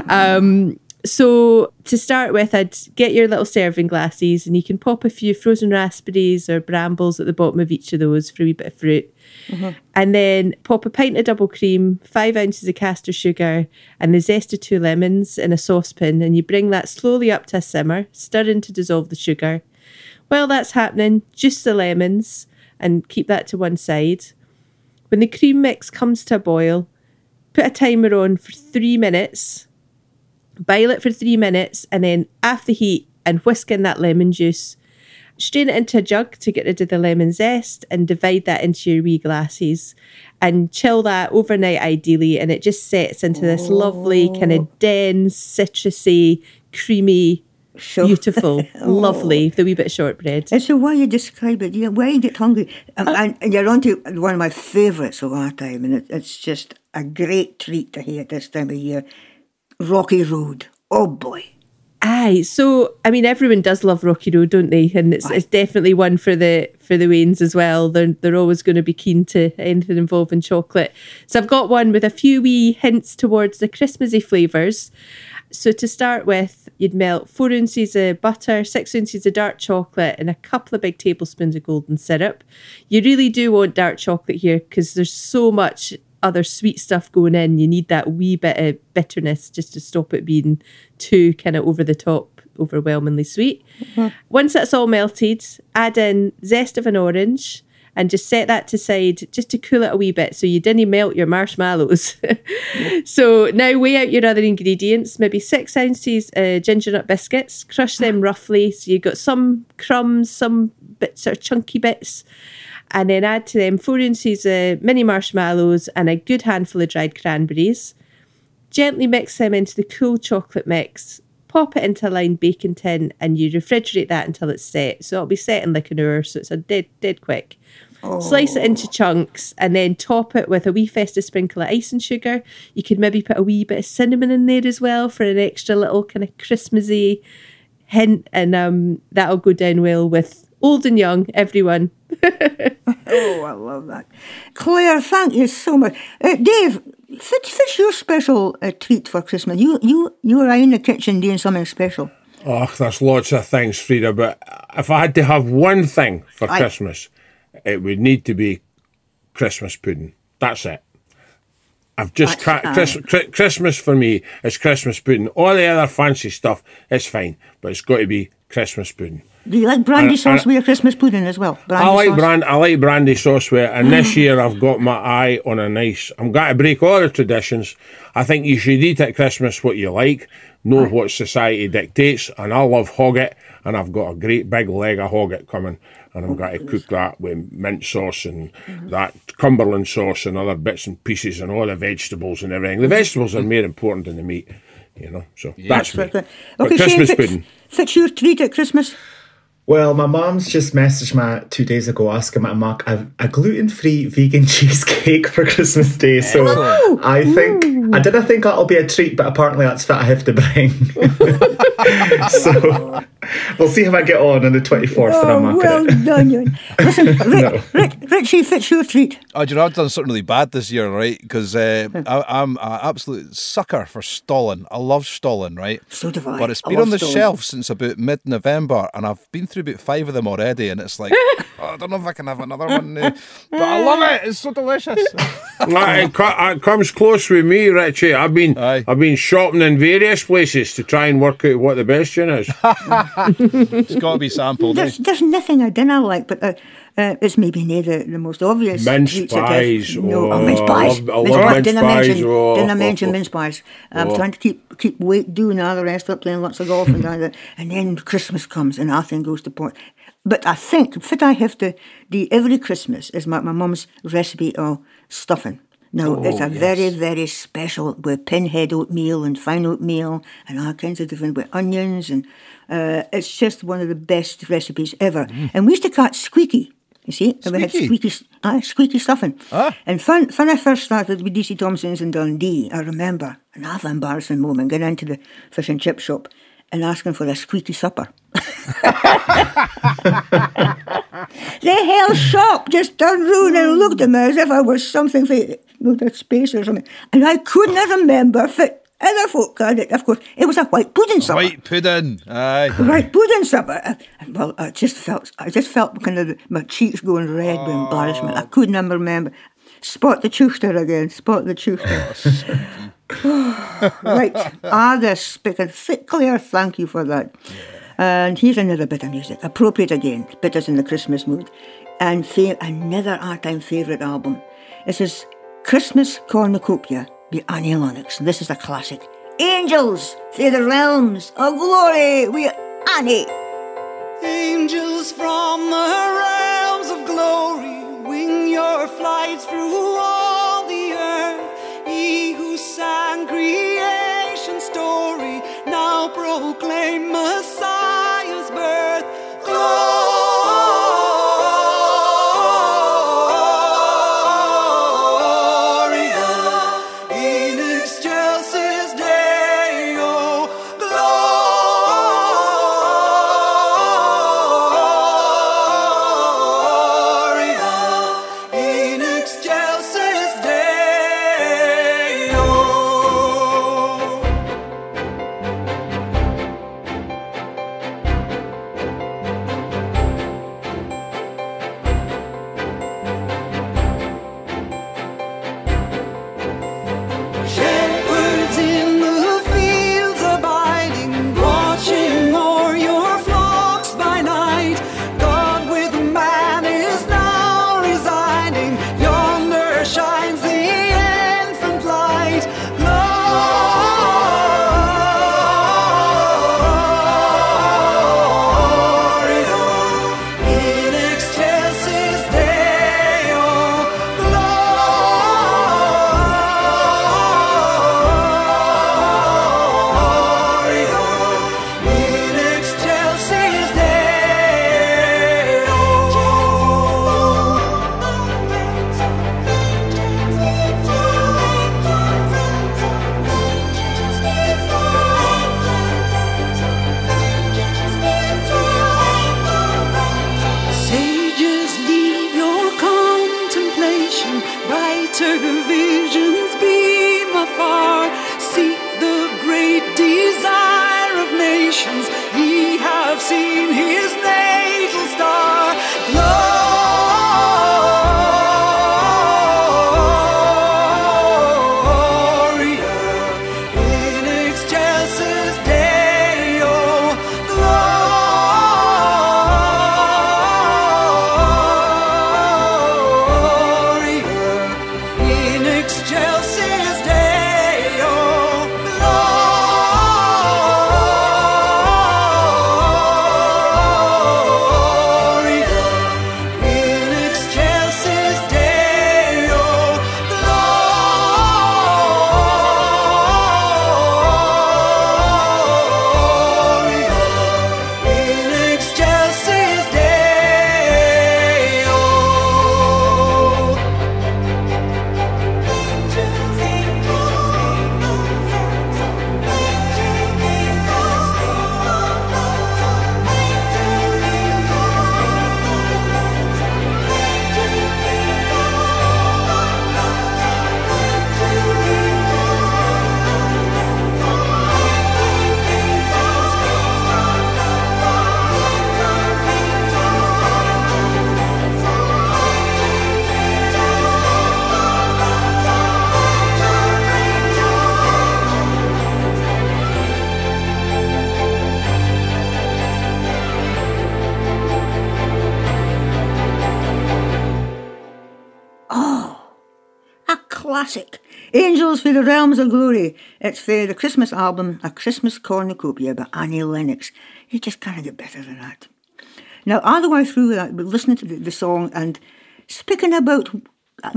Um, so to start with, I'd get your little serving glasses and you can pop a few frozen raspberries or brambles at the bottom of each of those for a wee bit of fruit. Mm-hmm. And then pop a pint of double cream, five ounces of castor sugar, and the zest of two lemons in a saucepan. And you bring that slowly up to a simmer, stirring to dissolve the sugar. While that's happening, juice the lemons and keep that to one side. When the cream mix comes to a boil, put a timer on for three minutes, boil it for three minutes, and then off the heat and whisk in that lemon juice. Strain it into a jug to get rid of the lemon zest and divide that into your wee glasses and chill that overnight ideally. And it just sets into this lovely, kind of dense, citrusy, creamy, beautiful, lovely, the wee bit of shortbread. And so, why you describe it, yeah, why you get hungry, um, and, and you're on to one of my favourites of our time, and it, it's just a great treat to hear this time of year. Rocky Road. Oh boy. Aye, so I mean, everyone does love Rocky Road, don't they? And it's it's definitely one for the for the Waynes as well. They're they're always going to be keen to anything involving chocolate. So I've got one with a few wee hints towards the Christmassy flavours. So to start with, you'd melt four ounces of butter, six ounces of dark chocolate, and a couple of big tablespoons of golden syrup. You really do want dark chocolate here because there's so much other sweet stuff going in. You need that wee bit of bitterness just to stop it being too kind of over the top, overwhelmingly sweet. Once that's all melted, add in zest of an orange and just set that to side just to cool it a wee bit so you didn't melt your marshmallows. so now weigh out your other ingredients, maybe six ounces uh, ginger nut biscuits, crush them roughly so you've got some crumbs, some bits of chunky bits and then add to them four ounces of mini marshmallows and a good handful of dried cranberries. gently mix them into the cool chocolate mix, pop it into a lined baking tin, and you refrigerate that until it's set. So it'll be set in like an hour, so it's a dead dead quick. Slice it into chunks and then top it with a wee festive sprinkle of ice and sugar. You could maybe put a wee bit of cinnamon in there as well for an extra little kind of Christmassy hint, and um, that'll go down well with old and young, everyone. Oh, I love that. Claire, thank you so much. Uh, Dave, what's, what's your special uh, treat for Christmas? You you you were in the kitchen doing something special. Oh, there's lots of things, Frieda, but if I had to have one thing for Aye. Christmas, it would need to be Christmas pudding. That's it. I've just cra- Chris-. Christmas for me is Christmas pudding. All the other fancy stuff is fine, but it's got to be Christmas pudding. Do you like brandy And- sauce and- with your Christmas pudding as well? Brandy I like sauce? brand. I like brandy sauce with it, and this mm. year I've got my eye on a nice. I'm going to break all the traditions. I think you should eat at Christmas what you like, know what society dictates, and I love hogget, and I've got a great big leg of hogget coming, and I'm going to cook that with mint sauce and mm-hmm. that Cumberland sauce and other bits and pieces and all the vegetables and everything. The vegetables are mm. more important than the meat, you know. So that's me. Right, right. But Okay, Shane, Christmas pudding. Fits your treat at Christmas? Well, my mom's just messaged me two days ago asking me to make a, a gluten-free vegan cheesecake for Christmas Day. So I think I didn't think that'll be a treat, but apparently that's what I have to bring. so we'll see how I get on on the twenty fourth when I'm Oh, well it. done, you. Listen, Rich, Rich, Richie, fits your treat. Oh, do you know, I've done something really bad this year, right? Because uh, I'm an absolute sucker for Stollen. I love Stollen, right? So do I. But it's been on the Stollen. shelf since about mid November, and I've been through about five of them already, and it's like, oh, I don't know if I can have another one now. But I love it. It's so delicious. Like, it, co- it comes close with me, Richie. I've been Aye. I've been shopping in various places to try and work out what the best tune is. it's got to be sampled. eh? There's, there's nothing I didn't like, but uh, uh, it's maybe near the, the most obvious. Mince treats that I've- pies, No, oh, oh, mince I pies. love- I mince pies. Didn't pies, mention, oh. didn't mention mince pies. I'm Oh. trying to keep keep weight, doing all the rest of it, playing lots of golf and all that. And then Christmas comes and nothing goes to pot. But I think, what I have to do every Christmas is my, my mum's recipe of stuffing. Now, it's a very, very special with pinhead oatmeal and fine oatmeal and all kinds of different with onions. And uh, it's just one of the best recipes ever. And we used to call it squeaky. You see, And we had Squeaky? squeaky, uh, squeaky stuffing. Ah. And fun, when I first started with DC Thomson's in Dundee, I remember an embarrassing moment going into the fish and chip shop and asking for a squeaky supper. the hell shop just turned round and looked at me as if I was something for with a space or something. And I couldn't remember if other folk had it. Of course, it was a white pudding supper. White pudding. Aye. Right, pudding supper. Well, I just felt, I just felt kind of my cheeks going red with embarrassment. I couldn't remember. Spot the chuchter again. Spot the chuchter. right, ah, this speaking. Claire, thank you for that. And here's another bit of music, appropriate again, put us in the Christmas mood. And fa- another all-time favourite album. This is Christmas Cornucopia Annie Lennox. This is a classic. Angels through the realms of glory with Annie. Angels from the realms of glory, wing your flights through the Realms of Glory. It's for the Christmas album, A Christmas Cornucopia by Annie Lennox. You just can't get better than that. Now, all the way through that, listening to the, the song and speaking about,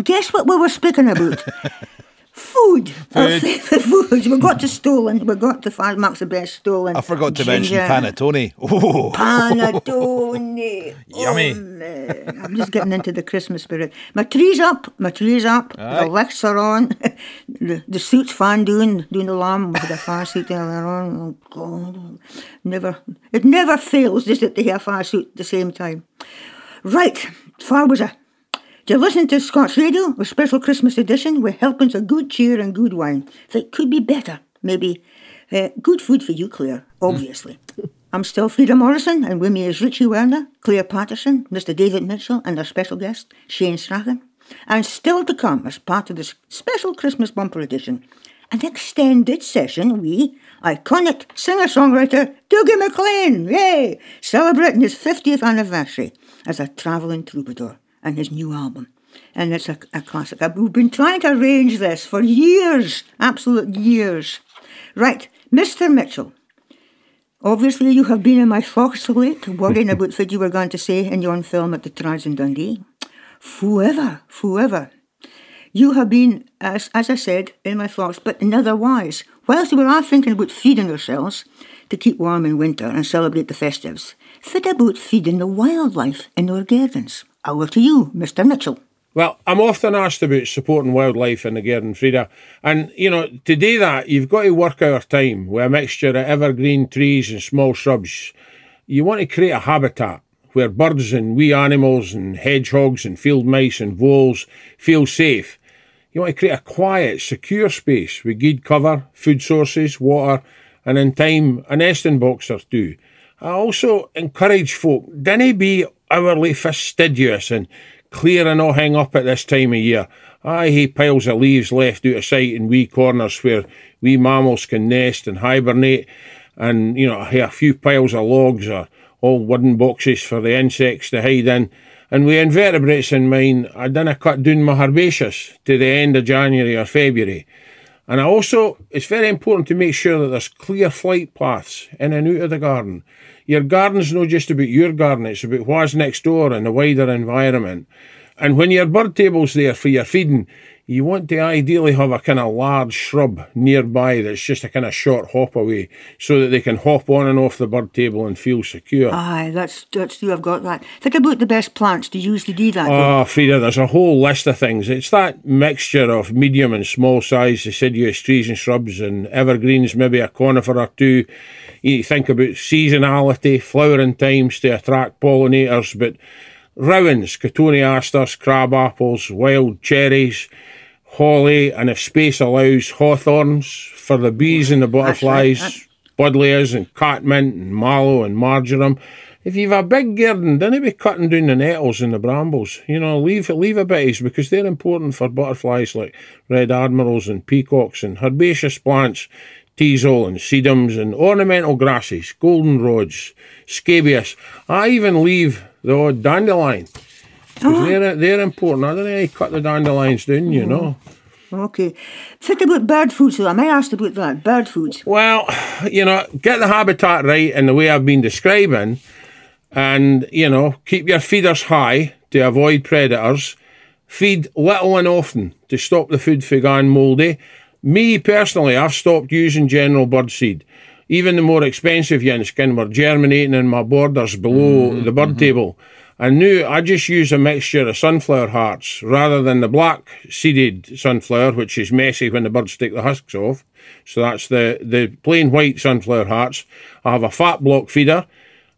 guess what we were speaking about? Food. Food. foods. We got to stollen. We got to five marks the best stollen. I forgot to mention ginger. panettone. Oh, Panettone. Yummy. Man. I'm just getting into the Christmas spirit. My tree's up. My tree's up. Aye. The lights are on. the, the suit's fan doing doing the lamb with the fire suit earlier on. Oh, God. Never. It never fails, does it, to have a fire suit at the same time. Right. Far was I? Do you listen to Scots Radio, a special Christmas edition with helpings of good cheer and good wine that could be better, maybe. Uh, good food for you, Claire, obviously. I'm still Frieda Morrison, and with me is Richie Werner, Claire Patterson, Mr. David Mitchell, and our special guest, Shane Strachan. And still to come, as part of this special Christmas bumper edition, an extended session with iconic singer-songwriter Dougie MacLean, yay, celebrating his 50th anniversary as a travelling troubadour and his new album. And it's a, a classic. Uh, We've been trying to arrange this for years, absolute years. Right, Mr. Mitchell. Obviously, you have been in my thoughts late, worrying about what you were going to say in your own film at the Trials in Dundee. Forever, forever. You have been, as, as I said, in my thoughts, but in other wise. Whilst we are thinking about feeding ourselves to keep warm in winter and celebrate the festives, think about feeding the wildlife in our gardens. Over to you, Mr. Mitchell. Well, I'm often asked about supporting wildlife in the garden, Frieda. And, you know, to do that, you've got to work our time with a mixture of evergreen trees and small shrubs. You want to create a habitat where birds and wee animals and hedgehogs and field mice and voles feel safe. You want to create a quiet, secure space with good cover, food sources, water, and in time, a nesting box or two. I also encourage folk, dinna be hourly fastidious and clear and all hang up at this time of year. I hate piles of leaves left out of sight in wee corners where wee mammals can nest and hibernate, and you know, a few piles of logs or old wooden boxes for the insects to hide in. And with invertebrates in mind, I dinna cut down my herbaceous to the end of January or February. And I also, it's very important to make sure that there's clear flight paths in and out of the garden. Your garden's not just about your garden, it's about what's next door and the wider environment. And when your bird table's there for your feeding, you want to ideally have a kind of large shrub nearby that's just a kind of short hop away so that they can hop on and off the bird table and feel secure. Aye, that's that's true. I've got that. Think about the best plants to use to do that. Oh, Frieda, there's a whole list of things. It's that mixture of medium and small size deciduous trees and shrubs and evergreens, maybe a conifer or two. You think about seasonality, flowering times to attract pollinators, but rowans, cotoneasters, crab apples, wild cherries, holly, and if space allows, hawthorns for the bees and the butterflies, That's buddleias and catmint and mallow and marjoram. If you've a big garden, don't be cutting down the nettles and the brambles. You know, leave leave a bitties because they're important for butterflies like red admirals and peacocks and herbaceous plants, teasel and sedums and ornamental grasses, goldenrods, scabious. I even leave the odd dandelion. 'cause ah. they're, they're important. I don't know cut the dandelions down, you mm-hmm. know. Okay. Think about bird foods, though. I might ask about that. Bird food. Well, you know, get the habitat right in the way I've been describing, and you know, keep your feeders high to avoid predators. Feed little and often to stop the food from going mouldy. Me personally, I've stopped using general bird seed. Even the more expensive yinskin were germinating in my borders below mm-hmm, the bird mm-hmm. table. I knew I just use a mixture of sunflower hearts rather than the black seeded sunflower, which is messy when the birds take the husks off. So that's the, the plain white sunflower hearts. I have a fat block feeder.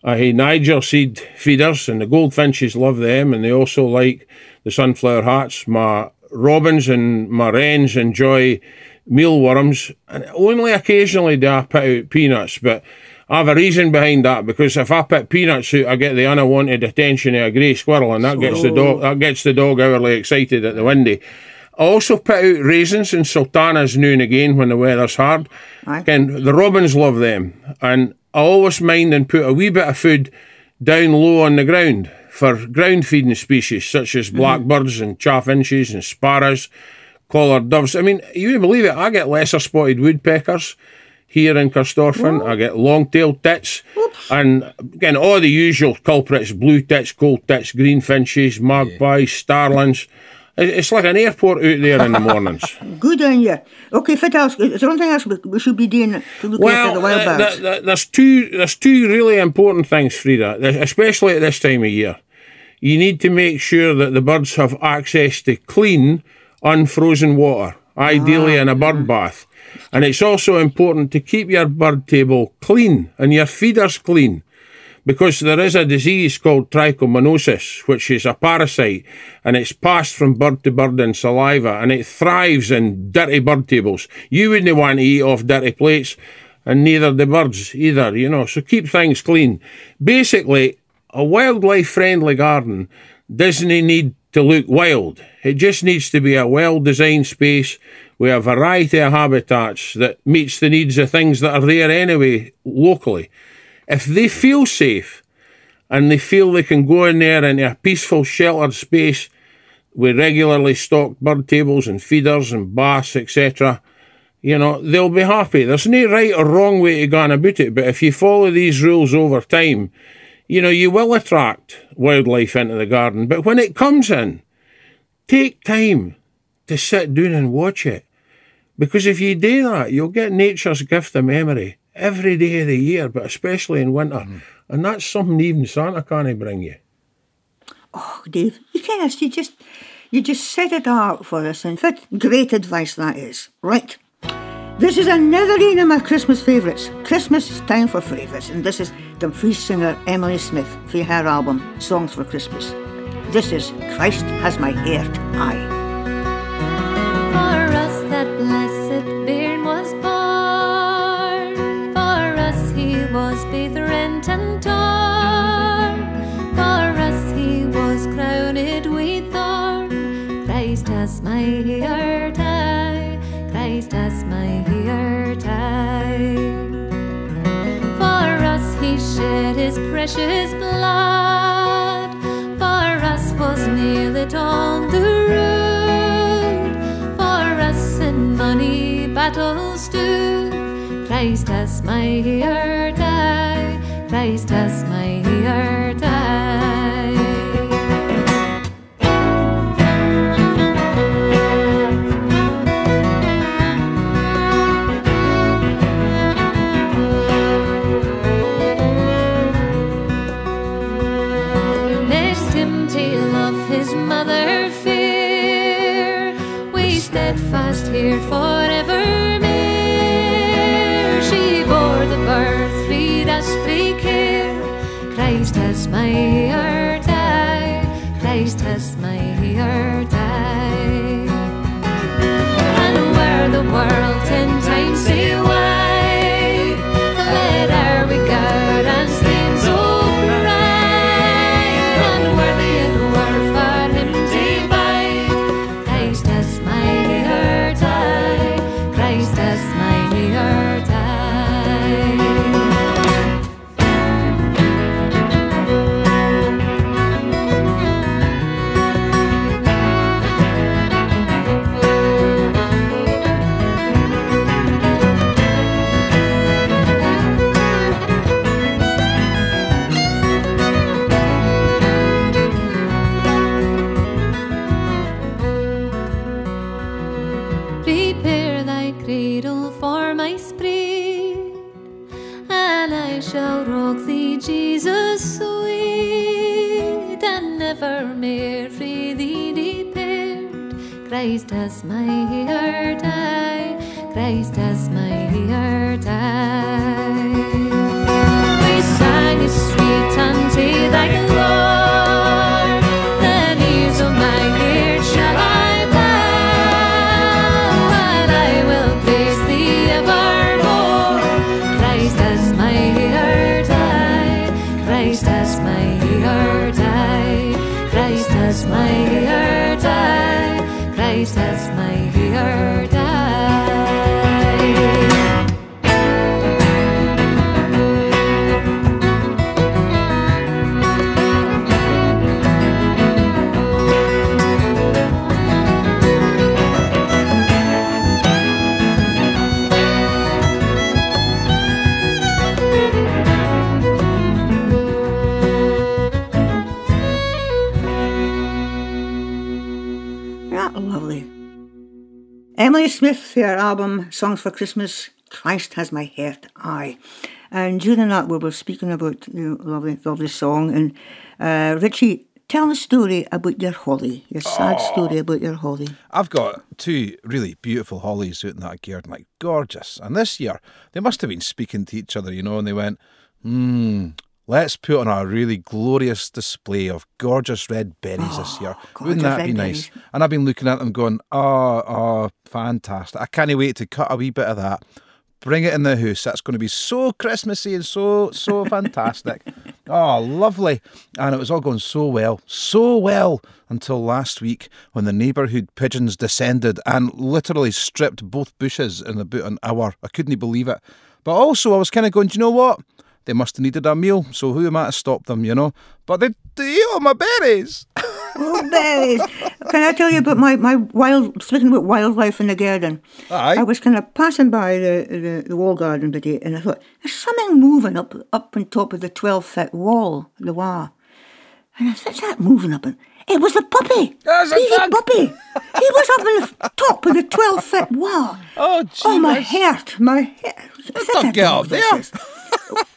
I have Niger seed feeders, and the goldfinches love them, and they also like the sunflower hearts. My robins and my wrens enjoy mealworms, and only occasionally do I put out peanuts, but I have a reason behind that because if I put peanuts out, I get the unwanted attention of a grey squirrel, and that gets the dog that gets the dog hourly excited at the windy. I also put out raisins and sultanas now and again when the weather's hard. Aye. And the robins love them, and I always mind and put a wee bit of food down low on the ground for ground feeding species such as mm-hmm. blackbirds and chaffinches and sparrows. Collared doves. I mean, you wouldn't believe it. I get lesser spotted woodpeckers here in Corstorphine. I get long-tailed tits, and again all the usual culprits: blue tits, gold tits, green finches, magpies, starlings. It's like an airport out there in the mornings. Good on you. Okay, what else? Is there anything else we, should be doing to look after the wild uh, birds? th- th- there's two there's two really important things, Frieda, especially at this time of year. You need to make sure that the birds have access to clean, unfrozen water, ideally in a ah, bird bath. And it's also important to keep your bird table clean and your feeders clean because there is a disease called trichomoniasis, which is a parasite, and it's passed from bird to bird in saliva, and it thrives in dirty bird tables. You wouldn't want to eat off dirty plates, and neither the birds either, you know. So keep things clean. Basically, a wildlife friendly garden doesn't need to look wild. It just needs to be a well designed space with a variety of habitats that meets the needs of things that are there anyway locally. If they feel safe and they feel they can go in there into a peaceful, sheltered space with regularly stocked bird tables and feeders and baths, etc., you know, they'll be happy. There's no right or wrong way to go about it, but if you follow these rules over time, you know, you will attract wildlife into the garden. But when it comes in, take time to sit down and watch it. Because if you do that, you'll get nature's gift of memory every day of the year, but especially in winter. Hmm. And that's something even Santa can't bring you. Oh, Dave, you can you just you just set it out for us, and what great advice that is. Right. This is another one of my Christmas favourites. Christmas is time for favourites, and this is Dumfries singer Emily Smith for her album Songs for Christmas. This is Christ Has My Heart Eye. For us that blessed bairn was born. For us he was both rent and torn. For us he was crowned with thorn. Christ has my heart his precious blood. For us was nailed on the road. For us in many battles stood. Christ has my heart eye. Christ has my heart eye. Album Songs for Christmas, Christ Has My Heart, Aye. And during that, we were speaking about the lovely, lovely song. And uh, Richie, tell a story about your holly, your sad story about your holly. I've got two really beautiful hollies out in that garden, like gorgeous. And this year, they must have been speaking to each other, you know, and they went, hmm, let's put on a really glorious display of gorgeous red berries this oh, year. Wouldn't that be nice? berries. And I've been looking at them going, oh, oh, fantastic. I can't wait to cut a wee bit of that. Bring it in the house. That's going to be so Christmassy and so, so fantastic. Oh, lovely. And it was all going so well, so well until last week when the neighbourhood pigeons descended and literally stripped both bushes in about an hour. I couldn't believe it. But also, I was kind of going, do you know what? They must have needed a meal, so who am I to stop them, you know? But they, they eat all my berries. Oh, berries. Can I tell you about my, my wild, speaking about wildlife in the garden? Aye. I was kind of passing by the, the, the wall garden today and I thought, there's something moving up up on top of the 12 foot wall, the wall. And I said, that moving up? And it was a puppy. Puppy. He was up on the top of the 12 foot wall. Oh. Oh, my heart, my heart. Don't get up there.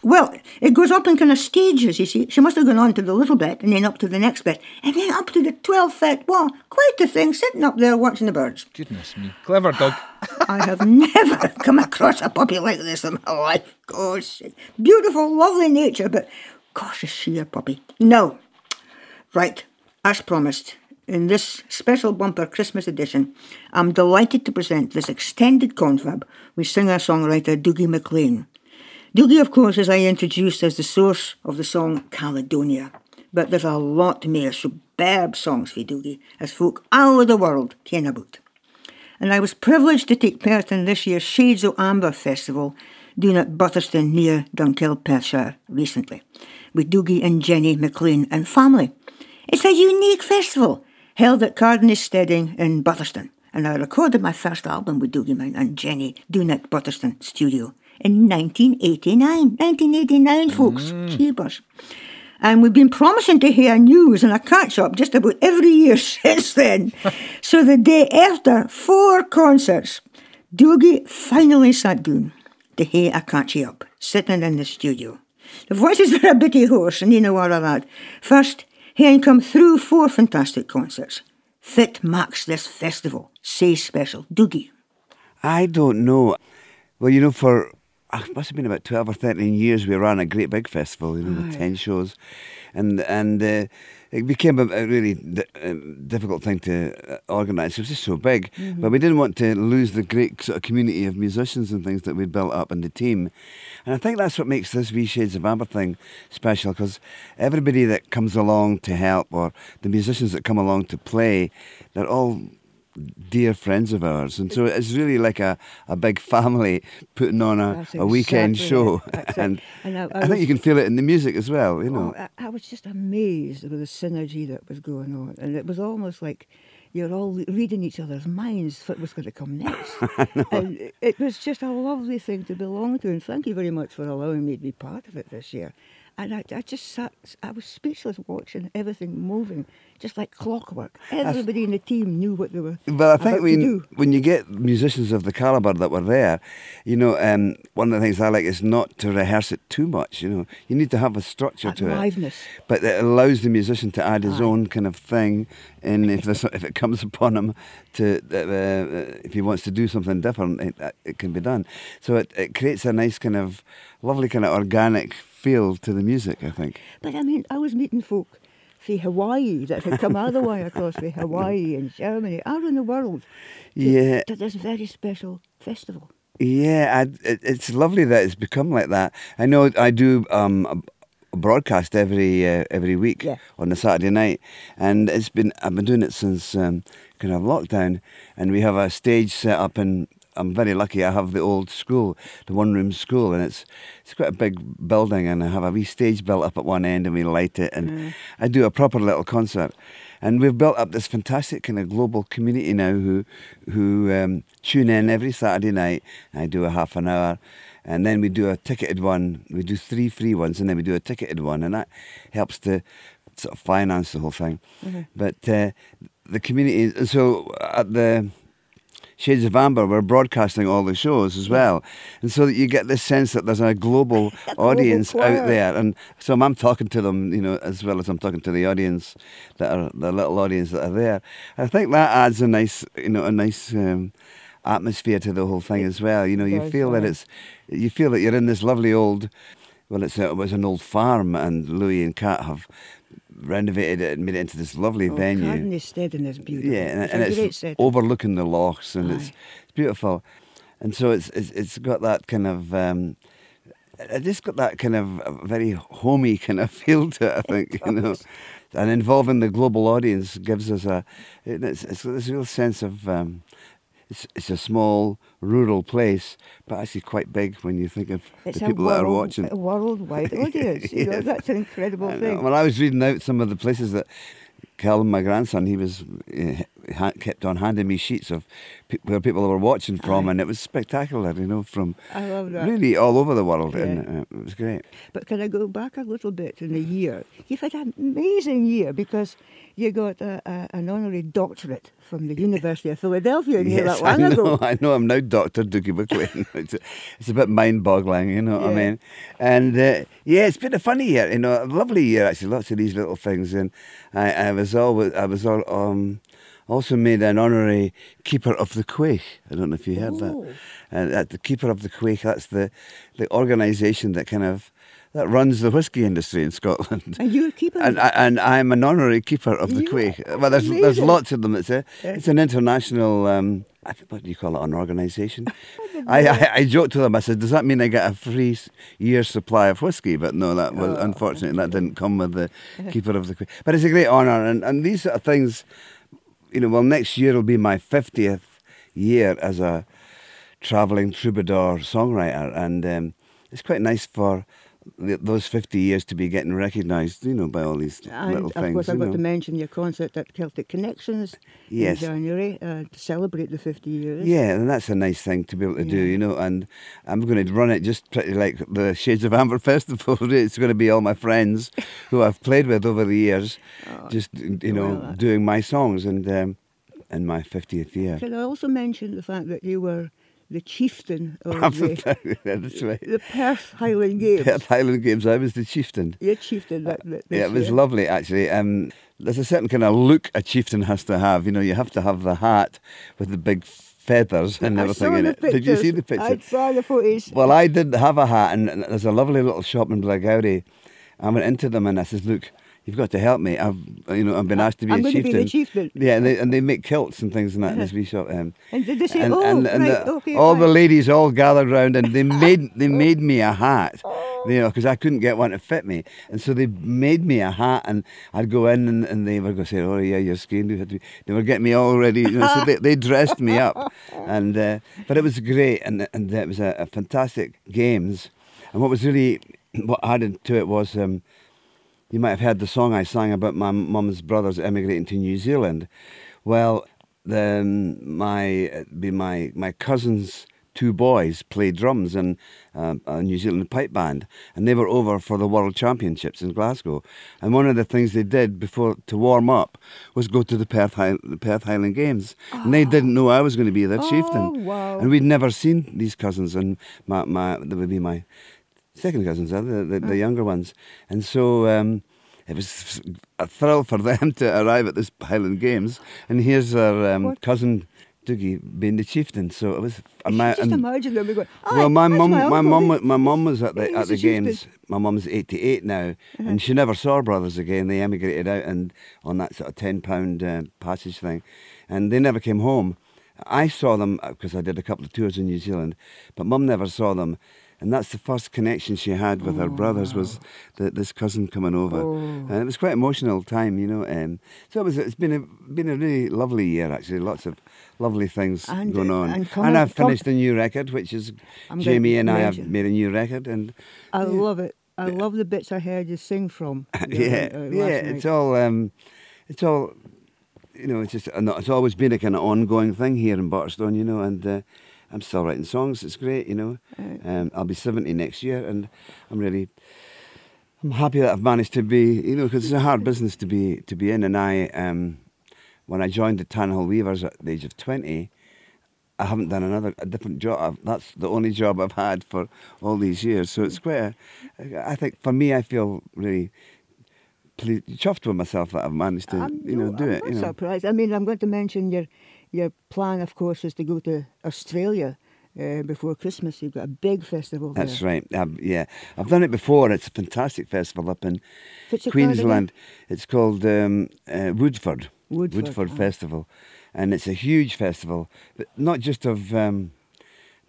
Well, it goes up in kind of stages, you see. She must have gone on to the little bit and then up to the next bit and then up to the 12 foot wall. Quite a thing sitting up there watching the birds. Goodness me. Clever dog. I have never come across a puppy like this in my life. Gosh, beautiful, lovely nature, but gosh, is she a puppy? No. Right, as promised, in this special bumper Christmas edition, I'm delighted to present this extended confab with singer-songwriter Dougie MacLean. Dougie, of course, as I introduced, as the source of the song Caledonia. But there's a lot more superb songs for Dougie, as folk all over the world ken about. And I was privileged to take part in this year's Shades of Amber Festival, down at Butterstone near Dunkeld, Perthshire, recently, with Dougie and Jenny MacLean and family. It's a unique festival held at Cardney Steading in Butterstone, and I recorded my first album with Dougie Man and Jenny down at Butterstone Studio in 1989. 1989, folks. Mm. Jeepers. And we've been promising to hear news and a catch up just about every year since then. so the day after four concerts, Dougie finally sat down to hear a catchy up, sitting in the studio. The voices are a bitty hoarse, and you know all of that. First, hearing come through four fantastic concerts. Fit marks this festival. Say special. Dougie. I don't know. Well, you know, for it must have been about twelve or thirteen years, we ran a great big festival, you know, with ten shows, and and uh, it became a, a really di- um, difficult thing to uh, organise. It was just so big, but we didn't want to lose the great sort of community of musicians and things that we'd built up in the team. And I think that's what makes this V Shades of Amber thing special because everybody that comes along to help or the musicians that come along to play, they're all dear friends of ours. And so it's really like a, a big family putting on a, That's a weekend show. it. And, And I- I I, think you can feel it in the music as well, you know. Oh, I, I was just amazed with the synergy that was going on, and it was almost like you're all reading each other's minds what was going to come next. and it- it was just a lovely thing to belong to, and thank you very much for allowing me to be part of it this year. And I, I just sat, I was speechless watching everything moving, just like clockwork. Everybody in the team knew what they were But I think when when you get musicians of the caliber that were there, you know, um, one of the things I like is not to rehearse it too much. You know, you need to have a structure That to it. liveness. But it allows the musician to add his Aye. own kind of thing, and if if it comes upon him to uh, uh, if he wants to do something different, it, uh, it can be done. So it, it creates a nice kind of lovely kind of organic feel to the music. I think. But I mean, I was meeting folk from Hawaii that had come all the way across from Hawaii and Germany, all in the world, to, Yeah. to this very special festival. Yeah, I, it, it's lovely that it's become like that. I know I do um, a, broadcast every uh, every week Yeah. on a Saturday night, and it's been I've been doing it since um, kind of lockdown, and we have a stage set up and. I'm very lucky. I have the old school, the one-room school, and it's it's quite a big building. And I have a wee stage built up at one end, and we light it, and I do a proper little concert. And we've built up this fantastic kind of global community now who who um, tune in every Saturday night. I do a half an hour, and then we do a ticketed one. We do three free ones, and then we do a ticketed one, and that helps to sort of finance the whole thing. But uh, the community, so at the Shades of Amber were broadcasting all the shows as well, and so that you get this sense that there's a global audience choir. out there, and so I'm talking to them, you know, as well as I'm talking to the audience that are the little audience that are there. I think that adds a nice, you know, a nice. Um, atmosphere to the whole thing as well you know you feel that it's you feel that you're in this lovely old well it's a, it was an old farm and louis and kat have renovated it and made it into this lovely Oh, venue Cardney Steading is beautiful. yeah, and, it's and it's setting. overlooking the lochs, and it's, Aye. it's beautiful. And so it's it's, it's got that kind of. Um, it just got that kind of uh, very homey kind of feel to it, I think, you know. And involving the global audience gives us a. It's, it's this real sense of. Um, it's, it's a small rural place, but actually quite big when you think of It's the people that are world- watching. A worldwide audience. You know, that's an incredible thing. Well, I was reading out some of the places that Calvin, my grandson, he was uh, ha- kept on handing me sheets of where people were watching from, Aye. and it was spectacular, you know, from I love that. really all over the world, Yeah. and uh, it was great. But can I go back a little bit in the year? You've had an amazing year because you got a, a, an honorary doctorate from the University of Philadelphia Yes, that I know, ago. I know. I'm now Doctor Dougie Buckley. it's, a, it's a bit mind-boggling, you know what I mean? And uh, yeah, it's been a funny year, you know, a lovely year actually. Lots of these little things, and I, I was always, I was all, um, also made an honorary keeper of the Quaich. I don't know if you heard Oh. that. And that the keeper of the Quaich, that's the the organisation that kind of that runs the whisky industry in Scotland. And you're keeping And, I, and I'm an honorary keeper of the You are Well, there's there's lots of them. It's a it's an international. Um, what do you call it? An organisation. I, I I joked to them. I said, "Does that mean I get a free year's supply of whiskey?" But no, that was Oh, unfortunately that didn't come with the keeper of the Quaich. But it's a great honour, and and these sort of things. You know, well, next year will be my fiftieth year as a travelling troubadour songwriter, and um, it's quite nice for those 50 years to be getting recognised, you know, by all these And little of things. course, I you got know. to mention your concert at Celtic Connections Yes. in January uh, to celebrate the 50 years. Yeah, and that's a nice thing to be able to do, you know. And I'm going to run it just pretty like the Shades of Amber Festival. it's going to be all my friends who I've played with over the years, just you know, well, doing my songs and um, in my 50th year. Can I also mention the fact that you were the chieftain of the, that's right. the Perth Highland Games? Perth Highland Games. I was the chieftain. You're chieftain that, that Yeah, it was lovely actually. Um, there's a certain kind of look a chieftain has to have. You know, you have to have the hat with the big feathers and I everything in the it. Did you see the pictures. picture? I saw the footage. Well, I didn't have a hat, and and there's a lovely little shop in Blairgowrie. I went into them and I says, "Look, you've got to help me. I've, you know, I've been asked to be I'm a gonna be the chieftain. Yeah, and they, and they make kilts and things and that in this wee shop. Um, And did they say, and, oh, and, and right, the- okay, all the ladies all gathered round and they made they made me a hat. You know, because I couldn't get one to fit me, and so they made me a hat, and I'd go in, and, and they were going to say, "Oh yeah, you're skiing." You had to be-" They were getting me all ready, you know, so they, they dressed me up, and uh, but it was great, and and it was a, a fantastic games, and what was really what added to it was um, you might have heard the song I sang about my mum's brothers emigrating to New Zealand. Well, then my uh, be my my cousins two boys played drums in um, a New Zealand pipe band, and they were over for the World Championships in Glasgow. And one of the things they did before to warm up was go to the Perth High, the Perth Highland Games, and they didn't know I was going to be their chieftain. Oh, wow. And we'd never seen these cousins, and my my they would be my second cousins, uh, the, the, the younger ones. And so um, it was a thrill for them to arrive at this Highland Games. And here's our um, cousin Dougie being the chieftain. So it was. I my, just imagine them going, "Aye, well, my mum, my my mum, my mum was at the at the the games. My mum's eighty eight now, Uh-huh. and she never saw her brothers again. They emigrated out and on that sort of ten pound uh, passage thing, and they never came home. I saw them because I did a couple of tours in New Zealand, but mum never saw them. And that's the first connection she had with her brothers was the, this cousin coming over, Oh. and it was quite emotional time, you know. Um, so it was. It's been a been a really lovely year actually. Lots of lovely things And, going uh, on, and coming- I've com- finished a new record, which is I'm Jamie and I have made a new record, and I love it. I love the bits I heard you sing from. yeah, uh, yeah, night. it's all, um, it's all, you know, it's just, it's always been a kind of ongoing thing here in Butterstone, you know, and uh, I'm still writing songs. It's great, you know. Um, I'll be 70 next year, and I'm really, I'm happy that I've managed to be, you know, because it's a hard business to be to be in. And I, um, when I joined the Tannahill Weavers at the age of 20, I haven't done another a different job. I've, that's the only job I've had for all these years. So it's quite. A, I think for me, I feel really ple- chuffed with myself that I've managed to, you know, do I'm it. not You know. surprised. I mean, I'm going to mention your your plan, of course, is to go to Australia uh, before Christmas. You've got a big festival there. That's right. Um, yeah, I've done it before. It's a fantastic festival up in What's it called? Queensland. It's called um, uh, Woodford. Woodford, ah. Festival, and it's a huge festival, but not just of. Um,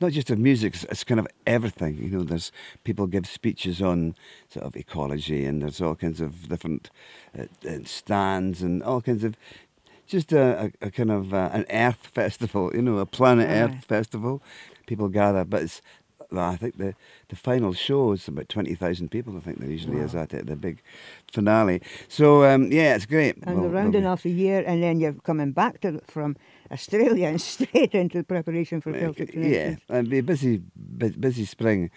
not just of music, it's, it's kind of everything. You know, there's people give speeches on sort of ecology, and there's all kinds of different uh, uh, stands and all kinds of just a, a, a kind of uh, an Earth festival. You know, a planet. Earth festival. People gather, but it's. I think the, the final show is about 20,000 people, I think there usually is at it, the big finale. So, um, yeah, it's great. And We'll- we'll rounding off the year, and then you're coming back to from Australia and straight into preparation for Celtic Yeah, it'll be a busy, bu- busy spring.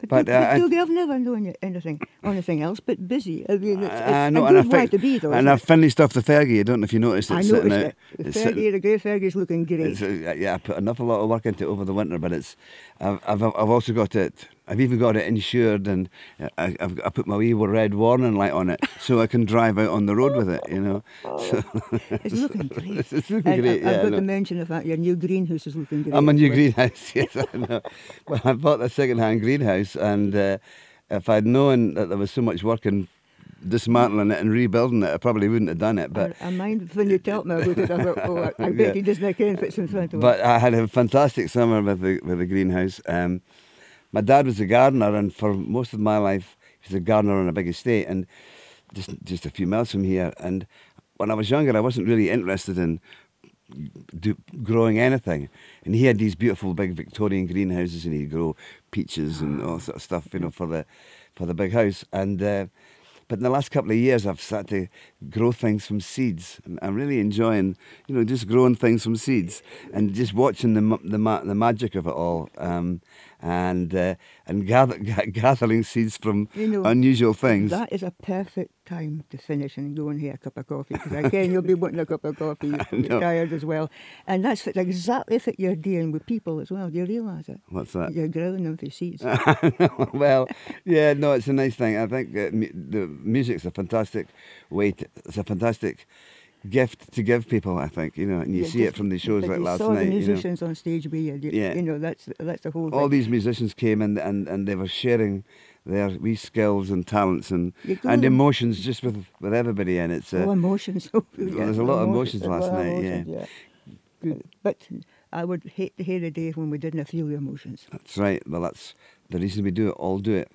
But, But, but, uh, I- Dougie, I've never known anything, anything else but busy. I mean, it's, it's I a know, good and, way to be, though. And I've finished off the Fergie. I don't know if you noticed it. I noticed out. it. The It's sitting- Fergie, the grey Fergie's looking great. Uh, yeah, I put enough a lot of work into it over the winter, but it's I've I've, I've also got it. I've even got it insured, and I, I've I put my wee red warning light on it so I can drive out on the road with it. You know, so, It's looking great. it's, looking and great. I, yeah, I've I got know. mention the fact your new greenhouse is looking great. I'm a new well. greenhouse. Yes, I know. Well, I bought a second-hand greenhouse, and uh, if I'd known that there was so much work in dismantling it and rebuilding it, I probably wouldn't have done it. But I, I mind when you told me about it, I thought, oh, I, I bet Yeah. he doesn't care if it's in front of. But I had a fantastic summer with the with the greenhouse. Um, my dad was a gardener, and for most of my life, he was a gardener on a big estate, and just just a few miles from here. And when I was younger, I wasn't really interested in do, growing anything. And he had these beautiful big Victorian greenhouses, and he'd grow peaches and all sort of stuff, you know, for the for the big house. And uh, but in the last couple of years, I've started to grow things from seeds. And I'm really enjoying, you know, just growing things from seeds and just watching the the, the magic of it all, um, and uh, and gather, gathering seeds from You know, unusual things. That is a perfect time to finish and go and have a cup of coffee because again you'll be wanting a cup of coffee. You're tired as well, and that's exactly fit you're dealing with people as well. Do you realise it? What's that? You're growing them for seeds. well, yeah, no, it's a nice thing. I think uh, mu- the music's a fantastic way. To, it's a fantastic gift to give people. I think you know, and you Yeah, see it from the shows like you last saw night. the you know. musicians on stage with you. you Yeah. You know that's that's the whole. All thing. these musicians came and, and, and they were sharing their wee skills and talents and and emotions just with with everybody. And it's uh, Oh, emotions. Oh, there's a lot of emotions last a lot of night, yeah. Good. But I would hate to hear the day when we didn't feel the emotions. that's right. Well, that's the reason we do it. All do it.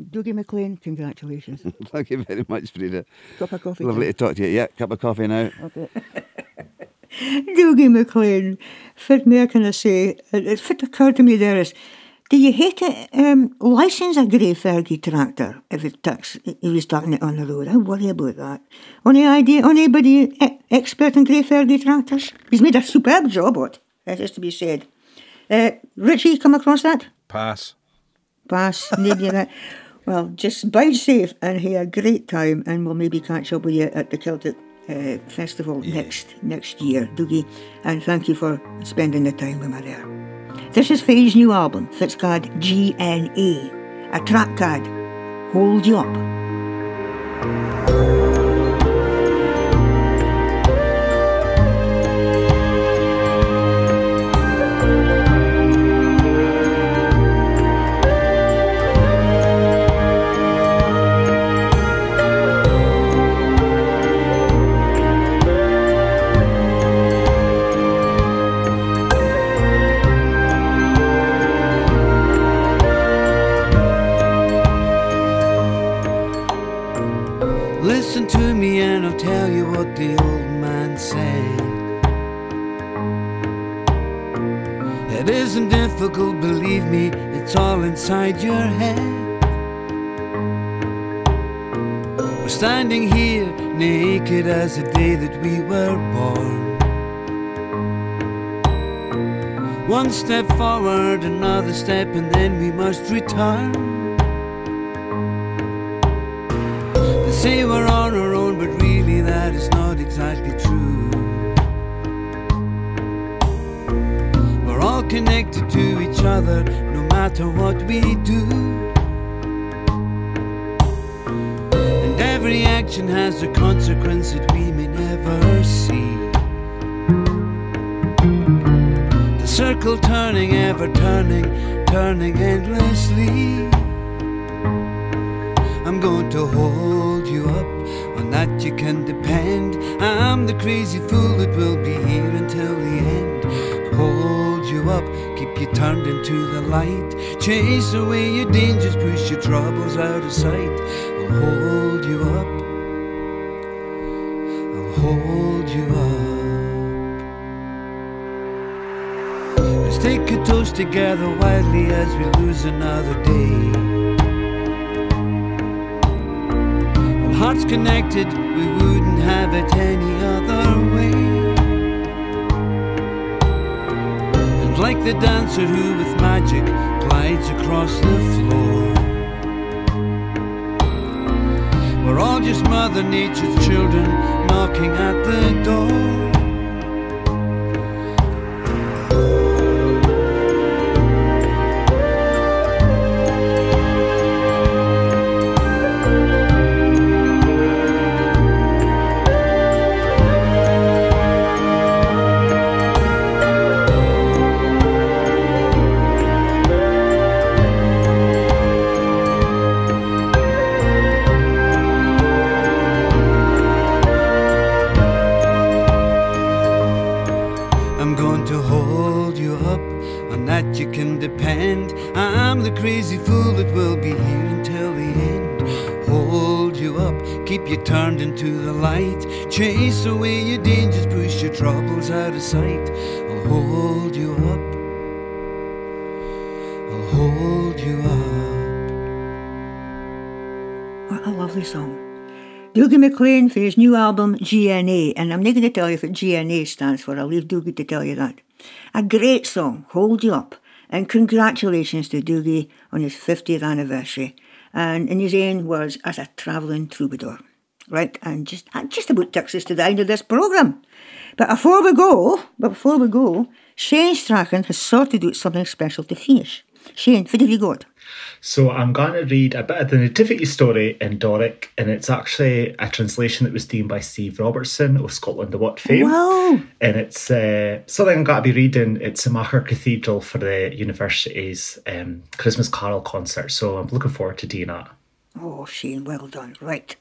Dougie MacLean, congratulations. Thank you very much, Frieda. Cup of coffee. Lovely Tim. to talk to you. Yeah, cup of coffee now. Okay. Dougie MacLean, fit me, can I say, it, it fit occurred to me there is, do you hate to um, license a grey Fergie tractor if it tucks, if he's starting it on the road? I worry about that. Any idea, anybody e- expert in grey Fergie tractors? He's made a superb job of it, that is to be said. Uh, Richie, come across that? Pass. Pass, need you that. Well, just bide safe and have a great time, and we'll maybe catch up with you at the Celtic uh, Festival next next year, Dougie. And thank you for spending the time with me there. This is Faye's new album, Fitzcard GNA, a track card. Hold you up. Difficult, believe me, it's all inside your head. We're standing here naked as the day that we were born. One step forward, another step, and then we must return. They say we're on our own, but really that is not exactly true. Connected to each other no matter what we do. And every action has a consequence that we may never see. The circle turning, ever turning, turning endlessly. I'm going to hold you up, on that you can depend. I'm the crazy fool that will be here until the end. Hold you up, keep you turned into the light. Chase away your dangers, push your troubles out of sight. I'll hold you up, I'll hold you up. Let's take a toast together wildly as we lose another day. Well, hearts connected, we wouldn't have it any other way. Like the dancer who with magic glides across the floor. We're all just Mother Nature's children knocking at the door. Sight. I'll hold you up, I'll hold you up. What a lovely song. Dougie MacLean for his new album GNA, and I'm not going to tell you what GNA stands for, I'll leave Dougie to tell you that. A great song, Hold You Up, and congratulations to Dougie on his 50th anniversary, and in his own words, as a travelling troubadour. Right, and just just about takes us to the end of this programme. But before we go, but before we go, Shane Strachan has sorted out something special to finish. Shane, what have you got? So I'm going to read a bit of the nativity story in Doric, and it's actually a translation that was done by Steve Robertson of Scotland the What fame. Wow. And it's uh, something I'm going to be reading. It's a Machar Cathedral for the university's um, Christmas Carol concert. So I'm looking forward to doing that. Oh, Shane, well done. Right.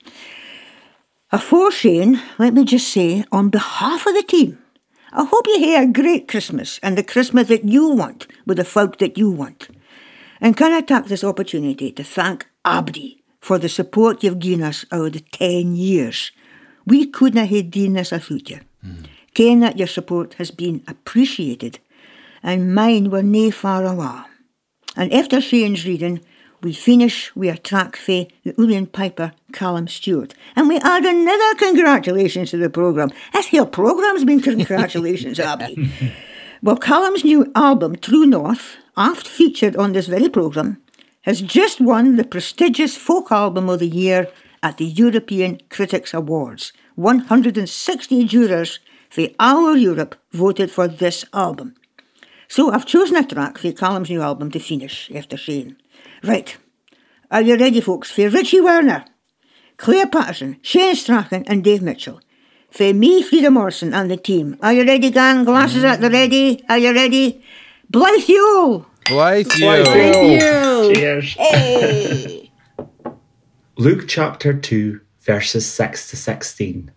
Afore Shane, let me just say, on behalf of the team, I hope you have a great Christmas and the Christmas that you want with the folk that you want. And can I take this opportunity to thank Abdi for the support you've given us over the 10 years. We couldn't have done this without you. Ken that your support has been appreciated, and mine were nae far away. And after Shane's reading, we finish with a track for the Uilleann Piper Callum Stewart. And we add another congratulations to the programme. This whole programme's been congratulations, Abby. well, Callum's new album, True North, oft featured on this very programme, has just won the prestigious Folk Album of the Year at the European Critics Awards. 160 jurors for our Europe voted for this album. So I've chosen a track for Callum's new album to finish after Shane. Right, are you ready, folks? For Richie Werner, Claire Patterson, Shane Strachan, and Dave Mitchell. For me, Frieda Morrison, and the team. Are you ready, gang? Glasses at the ready? Are you ready? Blythe Yule! Blythe Yule! Cheers. Hey! Luke chapter 2, verses 6 to 16.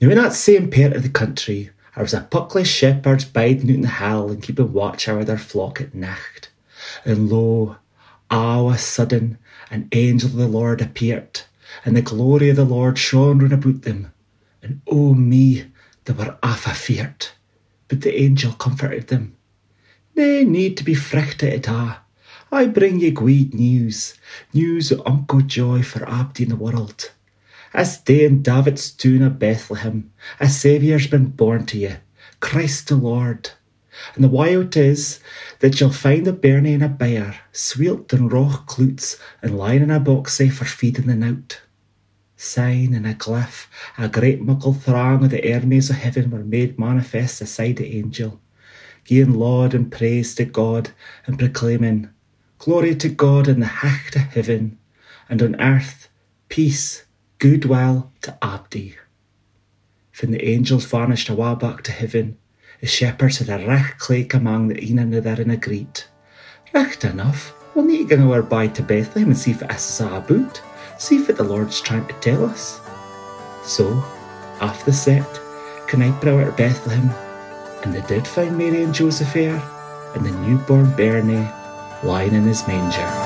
Now, in that same part of the country, there was a puckly shepherds biding out in the hill and keeping watch over their flock at night. And lo, all of a sudden, an angel of the Lord appeared, and the glory of the Lord shone round about them. And oh me, they were afa feared. But the angel comforted them. Nae need to be frightened at a'. I bring ye good news, news of unco joy for Abdi in the world. As day in David's town of Bethlehem, a Saviour's been born to you, Christ the Lord. And the wild is that you'll find a bairnie and a byre, sweelt in roch cloots, and lying in a boxy for feeding the night. Sign in a glyph, a great muckle throng of the armies of heaven were made manifest aside the angel. giving laud and praise to God and proclaiming, Glory to God in the height of heaven, and on earth peace, goodwill to Abdi. When the angels vanished awa back to heaven, the shepherds had a recht claik among the een and there in a greet. Recht enough, we'll need to go our by to Bethlehem and see if it is a about, see if the Lord's trying to tell us. So, off the set, Knight out Bethlehem, and they did find Mary and Joseph there, and the newborn Bernie lying in his manger.